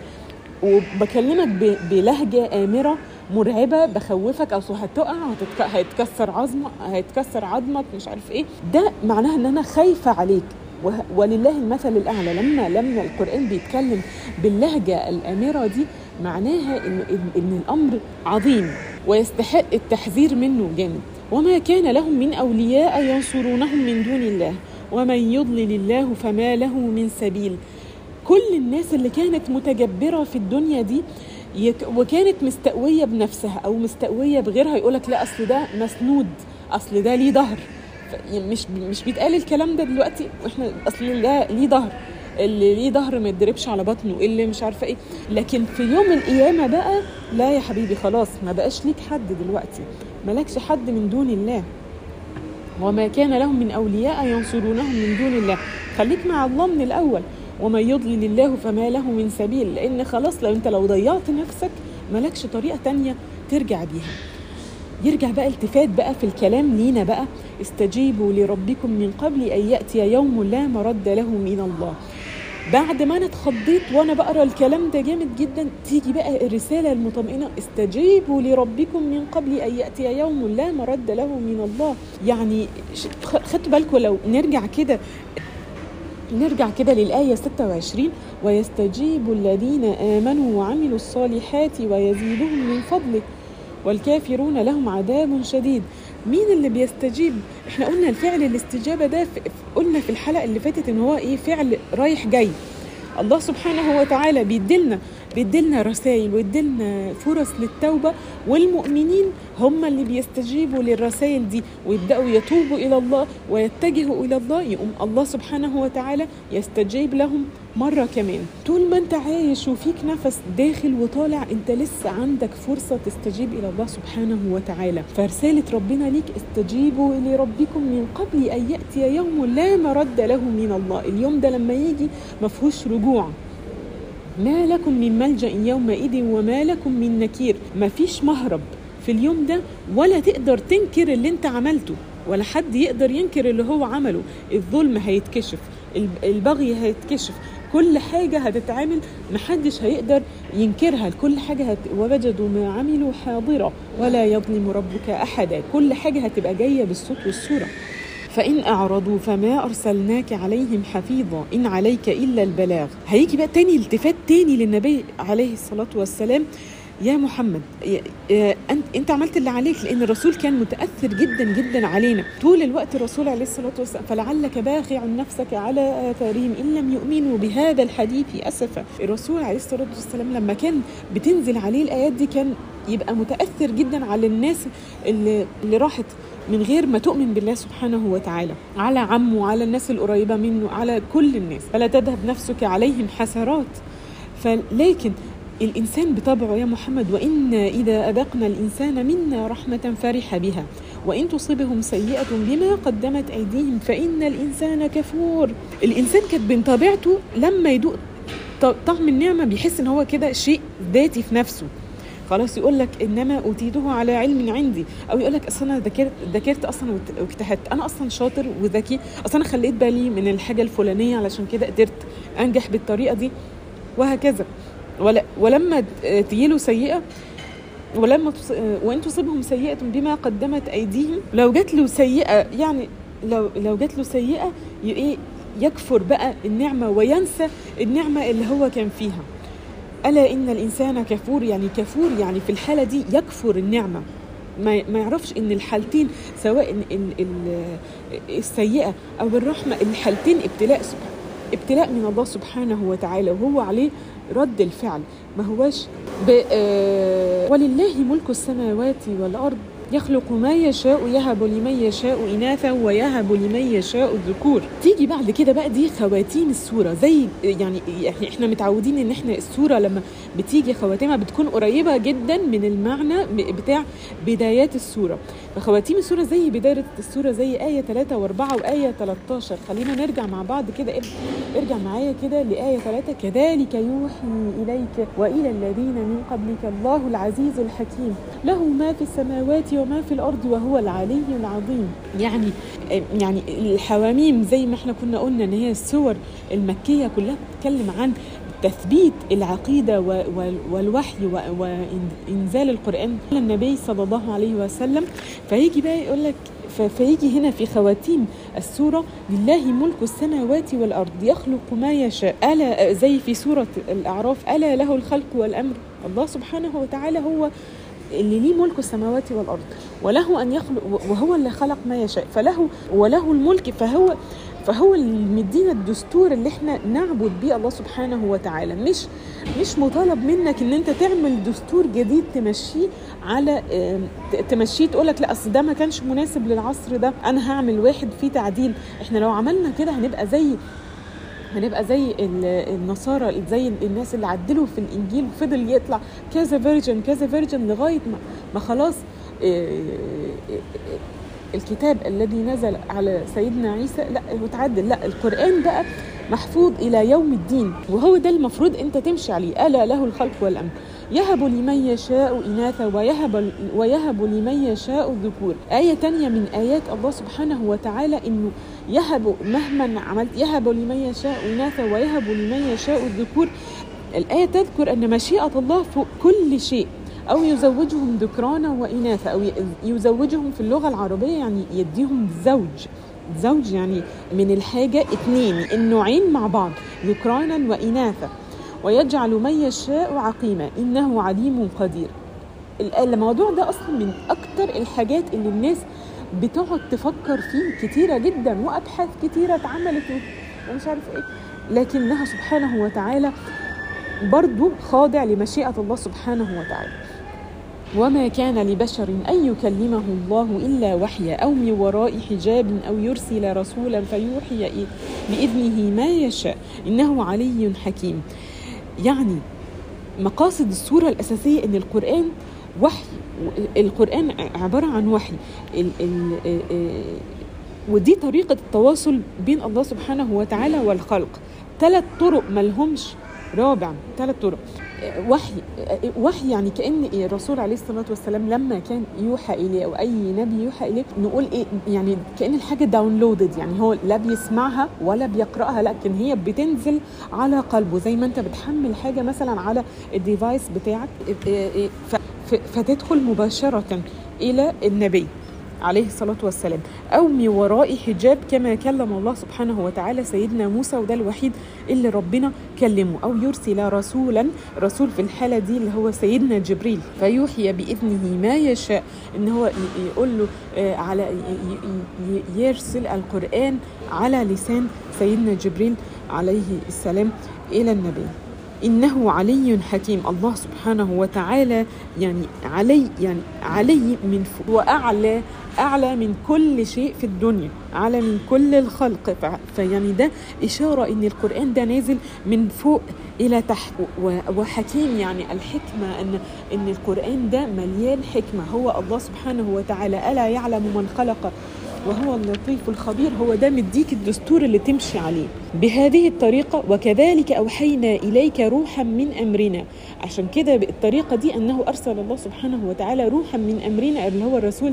وبكلمك بلهجة آمرة مرعبة بخوفك اصل هتقع هتتك... هيتكسر عظمك هيتكسر عظمك مش عارف إيه. ده معناها إن أنا خايفة عليك. وه- ولله المثل الأعلى. لما لما القرآن بيتكلم باللهجة الآمرة دي معناها ان إن الأمر عظيم ويستحق التحذير منه جامد. وما كان لهم من أولياء ينصرونهم من دون الله. ومن يضلل الله فما له من سبيل. كل الناس اللي كانت متجبرة في الدنيا دي يك- وكانت مستقوية بنفسها أو مستقوية بغيرها يقولك لا أصل ده مسنود أصل ده ليه ظهر. يعني مش مش بيتقال الكلام ده دلوقتي وإحنا أصل ده ليه ظهر. اللي ليه ظهر ما يتضربش على بطنه اللي مش عارفة إيه. لكن في يوم القيامة بقى لا يا حبيبي خلاص ما بقاش ليك حد دلوقتي. مالكش حد من دون الله. وما كان لهم من أولياء ينصرونهم من دون الله. خليك مع الله من الأول. ومن يضلل الله فما له من سبيل لأن خلاص لو أنت لو ضيعت نفسك مالكش طريقة تانية ترجع بيها. يرجع بقى التفات بقى في الكلام لينا بقى. استجيبوا لربكم من قبل أن يأتي يوم لا مرد له من الله. بعد ما أنا اتخضيت وأنا بقرأ الكلام ده جامد جدا تيجي بقى الرسالة المطمئنة استجيبوا لربكم من قبل أن يأتي يوم لا مرد له من الله. يعني خدتوا بالكم لو نرجع كده نرجع كده للآية 26 ويستجيب الذين آمنوا وعملوا الصالحات ويزيدهم من فضله والكافرون لهم عذاب شديد. مين اللي بيستجيب؟ إحنا قلنا الفعل الاستجابة ده في قلنا في الحلقة اللي فاتت إن هو إيه؟ فعل رايح جاي. الله سبحانه وتعالى بيدلنا بيدلنا رسائل ويدلنا فرص للتوبة والمؤمنين هم اللي بيستجيبوا للرسائل دي ويبدأوا يتوبوا إلى الله ويتجهوا إلى الله يقوم الله سبحانه وتعالى يستجيب لهم مرة كمان. طول ما أنت عايش وفيك نفس داخل وطالع أنت لسه عندك فرصة تستجيب إلى الله سبحانه وتعالى. فرسالة ربنا ليك استجيبوا لربكم من قبل أن يأتي يوم لا مرد له من الله. اليوم ده لما يجي مفهوش رجوع. ما لكم من ملجأ يومئذ وما لكم من نكير. مفيش مهرب في اليوم ده ولا تقدر تنكر اللي انت عملته ولا حد يقدر ينكر اللي هو عمله. الظلم هيتكشف الب- البغي هيتكشف. كل حاجة هتتعمل محدش هيقدر ينكرها. كل حاجة هت... ووجدوا ما عملوا حاضرة. ولا يظلم ربك أحدا. كل حاجة هتبقى جاية بالصوت والصورة. فإن أعرضوا فما أرسلناك عليهم حفيظا إن عليك إلا البلاغ. هيجي بقى تاني التفات تاني للنبي عليه الصلاة والسلام. يا محمد أنت أنت عملت اللي عليك لأن الرسول كان متأثر جدا جدا علينا. طول الوقت الرسول عليه الصلاة والسلام فلعلك باخع نفسك على آثارهم إن لم يؤمنوا بهذا الحديث اسفا. الرسول عليه الصلاة والسلام لما كان بتنزل عليه الآيات دي كان يبقى متأثر جدا على الناس اللي, اللي راحت من غير ما تؤمن بالله سبحانه وتعالى على عمه على الناس القريبة منه على كل الناس. فلا تذهب نفسك عليهم حسرات. فلكن الإنسان بطبعه يا محمد وإن إذا أذقنا الإنسان منا رحمة فرح بها. وإن تصبهم سيئة بما قدمت أيديهم فإن الإنسان كفور. الإنسان كانت من طبيعته لما يدوق طعم النعمة بيحس إن هو كده شيء ذاتي في نفسه. خلاص يقول لك إنما اوتيته على علم عندي. أو يقول لك أصل أنا ذاكرت ذاكرت أصلا واجتهدت. أنا أصلا شاطر وذكي. أصلا أنا خليت بالي من الحاجة الفلانية علشان كده قدرت أنجح بالطريقة دي. وهكذا. ولما تجيله سيئة ولما. وإن تصيبهم سيئة بما قدمت أيديهم لو جات له سيئة يعني لو لو جات له سيئة إيه يكفر بقى النعمة وينسى النعمة اللي هو كان فيها. ألا إن الإنسان كفور؟ يعني كفور يعني في الحالة دي يكفر النعمة. ما يعرفش إن الحالتين سواء ال- ال- ال- السيئة أو الرحمة الحالتين ابتلاء ابتلاء من الله سبحانه وتعالى وهو عليه رد الفعل. ما هواش ب- آه، ولله ملك السماوات والأرض يخلق ما يشاء يهب لمن يشاء إناثا ويهب لمن يشاء الذكور. تيجي بعد كده بقى دي خواتيم السورة زي يعني إحنا متعودين إن إحنا السورة لما بتيجي خواتيمها بتكون قريبة جدا من المعنى بتاع بدايات السورة فخواتيم السورة زي بداية السورة زي آية 3 و4 وآية 13 خلينا نرجع مع بعض كده ارجع معايا كده لآية 3 كذلك يوحي إليك وإلى الذين من قبلك الله العزيز الحكيم. له ما في السماوات وما في الأرض وهو العلي العظيم. يعني يعني الحواميم زي ما إحنا كنا قلنا إن هي السور المكية كلها بتتكلم عن تثبيت العقيدة والوحي وإنزال القرآن النبي صلى الله عليه وسلم. فيجي بقى يقول لك فيجي هنا في خواتيم السورة لله ملك السماوات والأرض يخلق ما يشاء. ألا زي في سورة الأعراف ألا له الخلق والأمر. الله سبحانه وتعالى هو اللي ليه ملك السماوات والأرض وله أن يخلق وهو اللي خلق ما يشاء فله وله الملك فهو فهو اللي مدينا الدستور اللي إحنا نعبد بيه الله سبحانه وتعالى. مش مش مطالب منك إن أنت تعمل دستور جديد تمشيه على تمشيه تقول لك لا أصل ده ما كانش مناسب للعصر ده أنا هعمل واحد فيه تعديل. إحنا لو عملنا كده هنبقى زي هنبقى زي ال- النصارى زي الناس اللي عدلوا في الإنجيل وفضل يطلع كذا version كذا version لغاية ما, ما خلاص إيه، الكتاب الذي نزل على سيدنا عيسى لا هو اتعدل لا القرآن بقى محفوظ إلى يوم الدين وهو ده المفروض أنت تمشي عليه. ألا له الخلق والأمر. يهب لمن يشاء إناثا ويهب, ويهب لمن يشاء الذكور. آية تانية من آيات الله سبحانه وتعالى إنه يهب مهما عملت يهب لمن يشاء إناثا ويهب لمن يشاء الذكور. الآية تذكر أن مشيئة الله فوق كل شيء أو يزوجهم ذكرانا وإناثا أو يزوجهم في اللغة العربية يعني يديهم زوج. زوج يعني من الحاجة اتنين النوعين مع بعض ذكرانا وإناثا. ويجعل من يشاء عقيما. إنه عليم قدير. الموضوع ده أصلا من أكتر الحاجات اللي الناس بتقعد تفكر فيه كتيرة جدا وأبحاث كتيرة اتعملت ومش عارف إيه. لكنها سبحانه وتعالى برضو خاضع لمشيئة الله سبحانه وتعالى. وما كان لبشر أن يكلمه الله إلا وحيا أو من وراء حجاب أو يرسل رسولا فيوحي بإذنه ما يشاء. إنه علي حكيم. يعني مقاصد السورة الأساسية أن القرآن وحي القرآن عبارة عن وحي. ال ال ودي طريقة التواصل بين الله سبحانه وتعالى والخلق. ثلاث طرق ملهمش رابع ثلاث طرق. وحي وحي يعني كأن الرسول عليه الصلاة والسلام لما كان يوحى إليه أو أي نبي يوحى إليه نقول إيه يعني كأن الحاجة داونلودد يعني هو لا بيسمعها ولا بيقرأها لكن هي بتنزل على قلبه زي ما أنت بتحمل حاجة مثلا على الديفايس بتاعك ف- ف- فتدخل مباشرة إلى النبي. عليه الصلاة والسلام. أو من وراء حجاب كما كلم الله سبحانه وتعالى سيدنا موسى وده الوحيد اللي ربنا كلمه أو يرسل رسولا رسول في الحالة دي اللي هو سيدنا جبريل. فيوحي بإذنه ما يشاء إن هو يقول له آه، على يرسل القرآن على لسان سيدنا جبريل عليه السلام إلى النبي. إنه علي حكيم. الله سبحانه وتعالى يعني علي يعني علي من فوق وأعلى أعلى من كل شيء في الدنيا أعلى من كل الخلق. فيعني ده إشارة إن القرآن ده نازل من فوق إلى تحت. وحكيم يعني الحكمة أن إن القرآن ده مليان حكمة. هو الله سبحانه وتعالى ألا يعلم من خلق. وهو اللطيف الخبير هو ده مديك الدستور اللي تمشي عليه. بهذه الطريقة وكذلك أوحينا إليك روحا من أمرنا. عشان كده بالطريقة دي أنه أرسل الله سبحانه وتعالى روحا من أمرنا اللي هو الرسول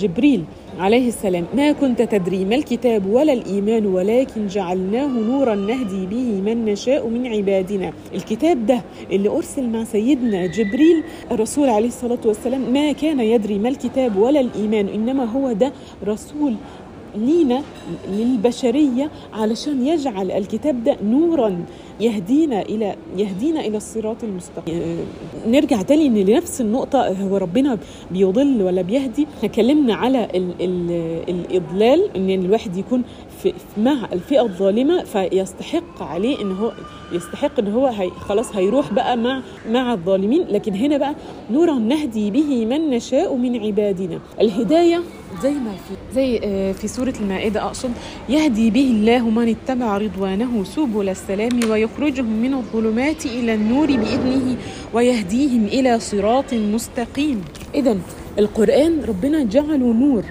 جبريل عليه السلام. ما كنت تدري ما الكتاب ولا الإيمان ولكن جعلناه نورا نهدي به من نشاء من عبادنا. الكتاب ده اللي أرسل مع سيدنا جبريل الرسول عليه الصلاة والسلام ما كان يدري ما الكتاب ولا الإيمان إنما هو ده رسول لينا للبشرية علشان يجعل الكتاب ده نورا يهدينا إلى يهدينا إلى الصراط المستقيم. نرجع تاني لنفس النقطة هو ربنا بيضل ولا بيهدي؟ إحنا اتكلمنا على ال ال الإضلال إن الواحد يكون في مع الفئة الظالمة فيستحق عليه إن هو يستحق إن هو هي خلاص هيروح بقى مع مع الظالمين. لكن هنا بقى نورا نهدي به من نشاء من عبادنا. الهداية زي ما في زي آه، في سورة المائدة أقصد. يهدي به الله من اتبع رضوانه سبل السلام ويخرجهم من الظلمات إلى النور بإذنه ويهديهم إلى صراط مستقيم. إذا القرآن ربنا جعله نور.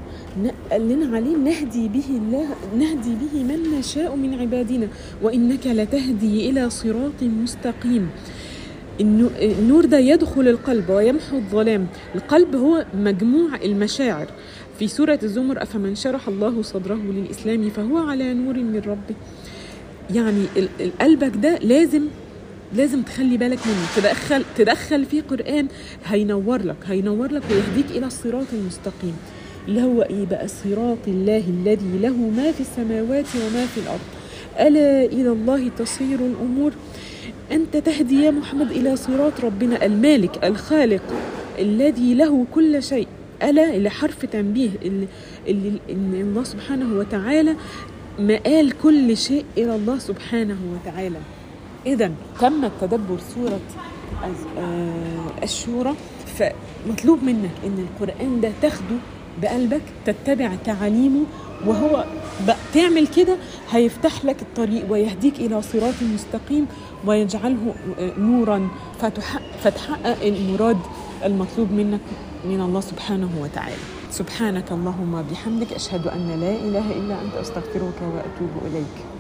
قال لنا عليه نهدي به الله نهدي به من نشاء من عبادنا وإنك لتهدي إلى صراط مستقيم. النو- النور ده يدخل القلب ويمحو الظلام. القلب هو مجموع المشاعر. في سورة الزمر أفمن شرح الله صدره للإسلام فهو على نور من ربه. يعني قلبك ده لازم لازم تخلي بالك منه. تدخل تدخل فيه قرآن هينور لك هينور لك ويهديك إلى الصراط المستقيم. اللي هو إيه بقى صراط الله الذي له ما في السماوات وما في الأرض. ألا إلى الله تصير الأمور. أنت تهدي يا محمد إلى صراط ربنا المالك الخالق الذي له كل شيء. ألا لحرف تنبيه. اللي, اللي الله سبحانه وتعالى مآل كل شيء إلى الله سبحانه وتعالى. إذا تم التدبر الز- آه، الشورى. فمطلوب منك إن القرآن ده تاخده بقلبك تتبع تعاليمه وهو تعمل كده هيفتح لك الطريق ويهديك إلى صراط مستقيم ويجعله آه، نورا. فتحقق, فتحقق المراد المطلوب منك من الله سبحانه وتعالى. سبحانك اللهم بحمدك أشهد أن لا إله إلا أنت أستغفرك وأتوب إليك.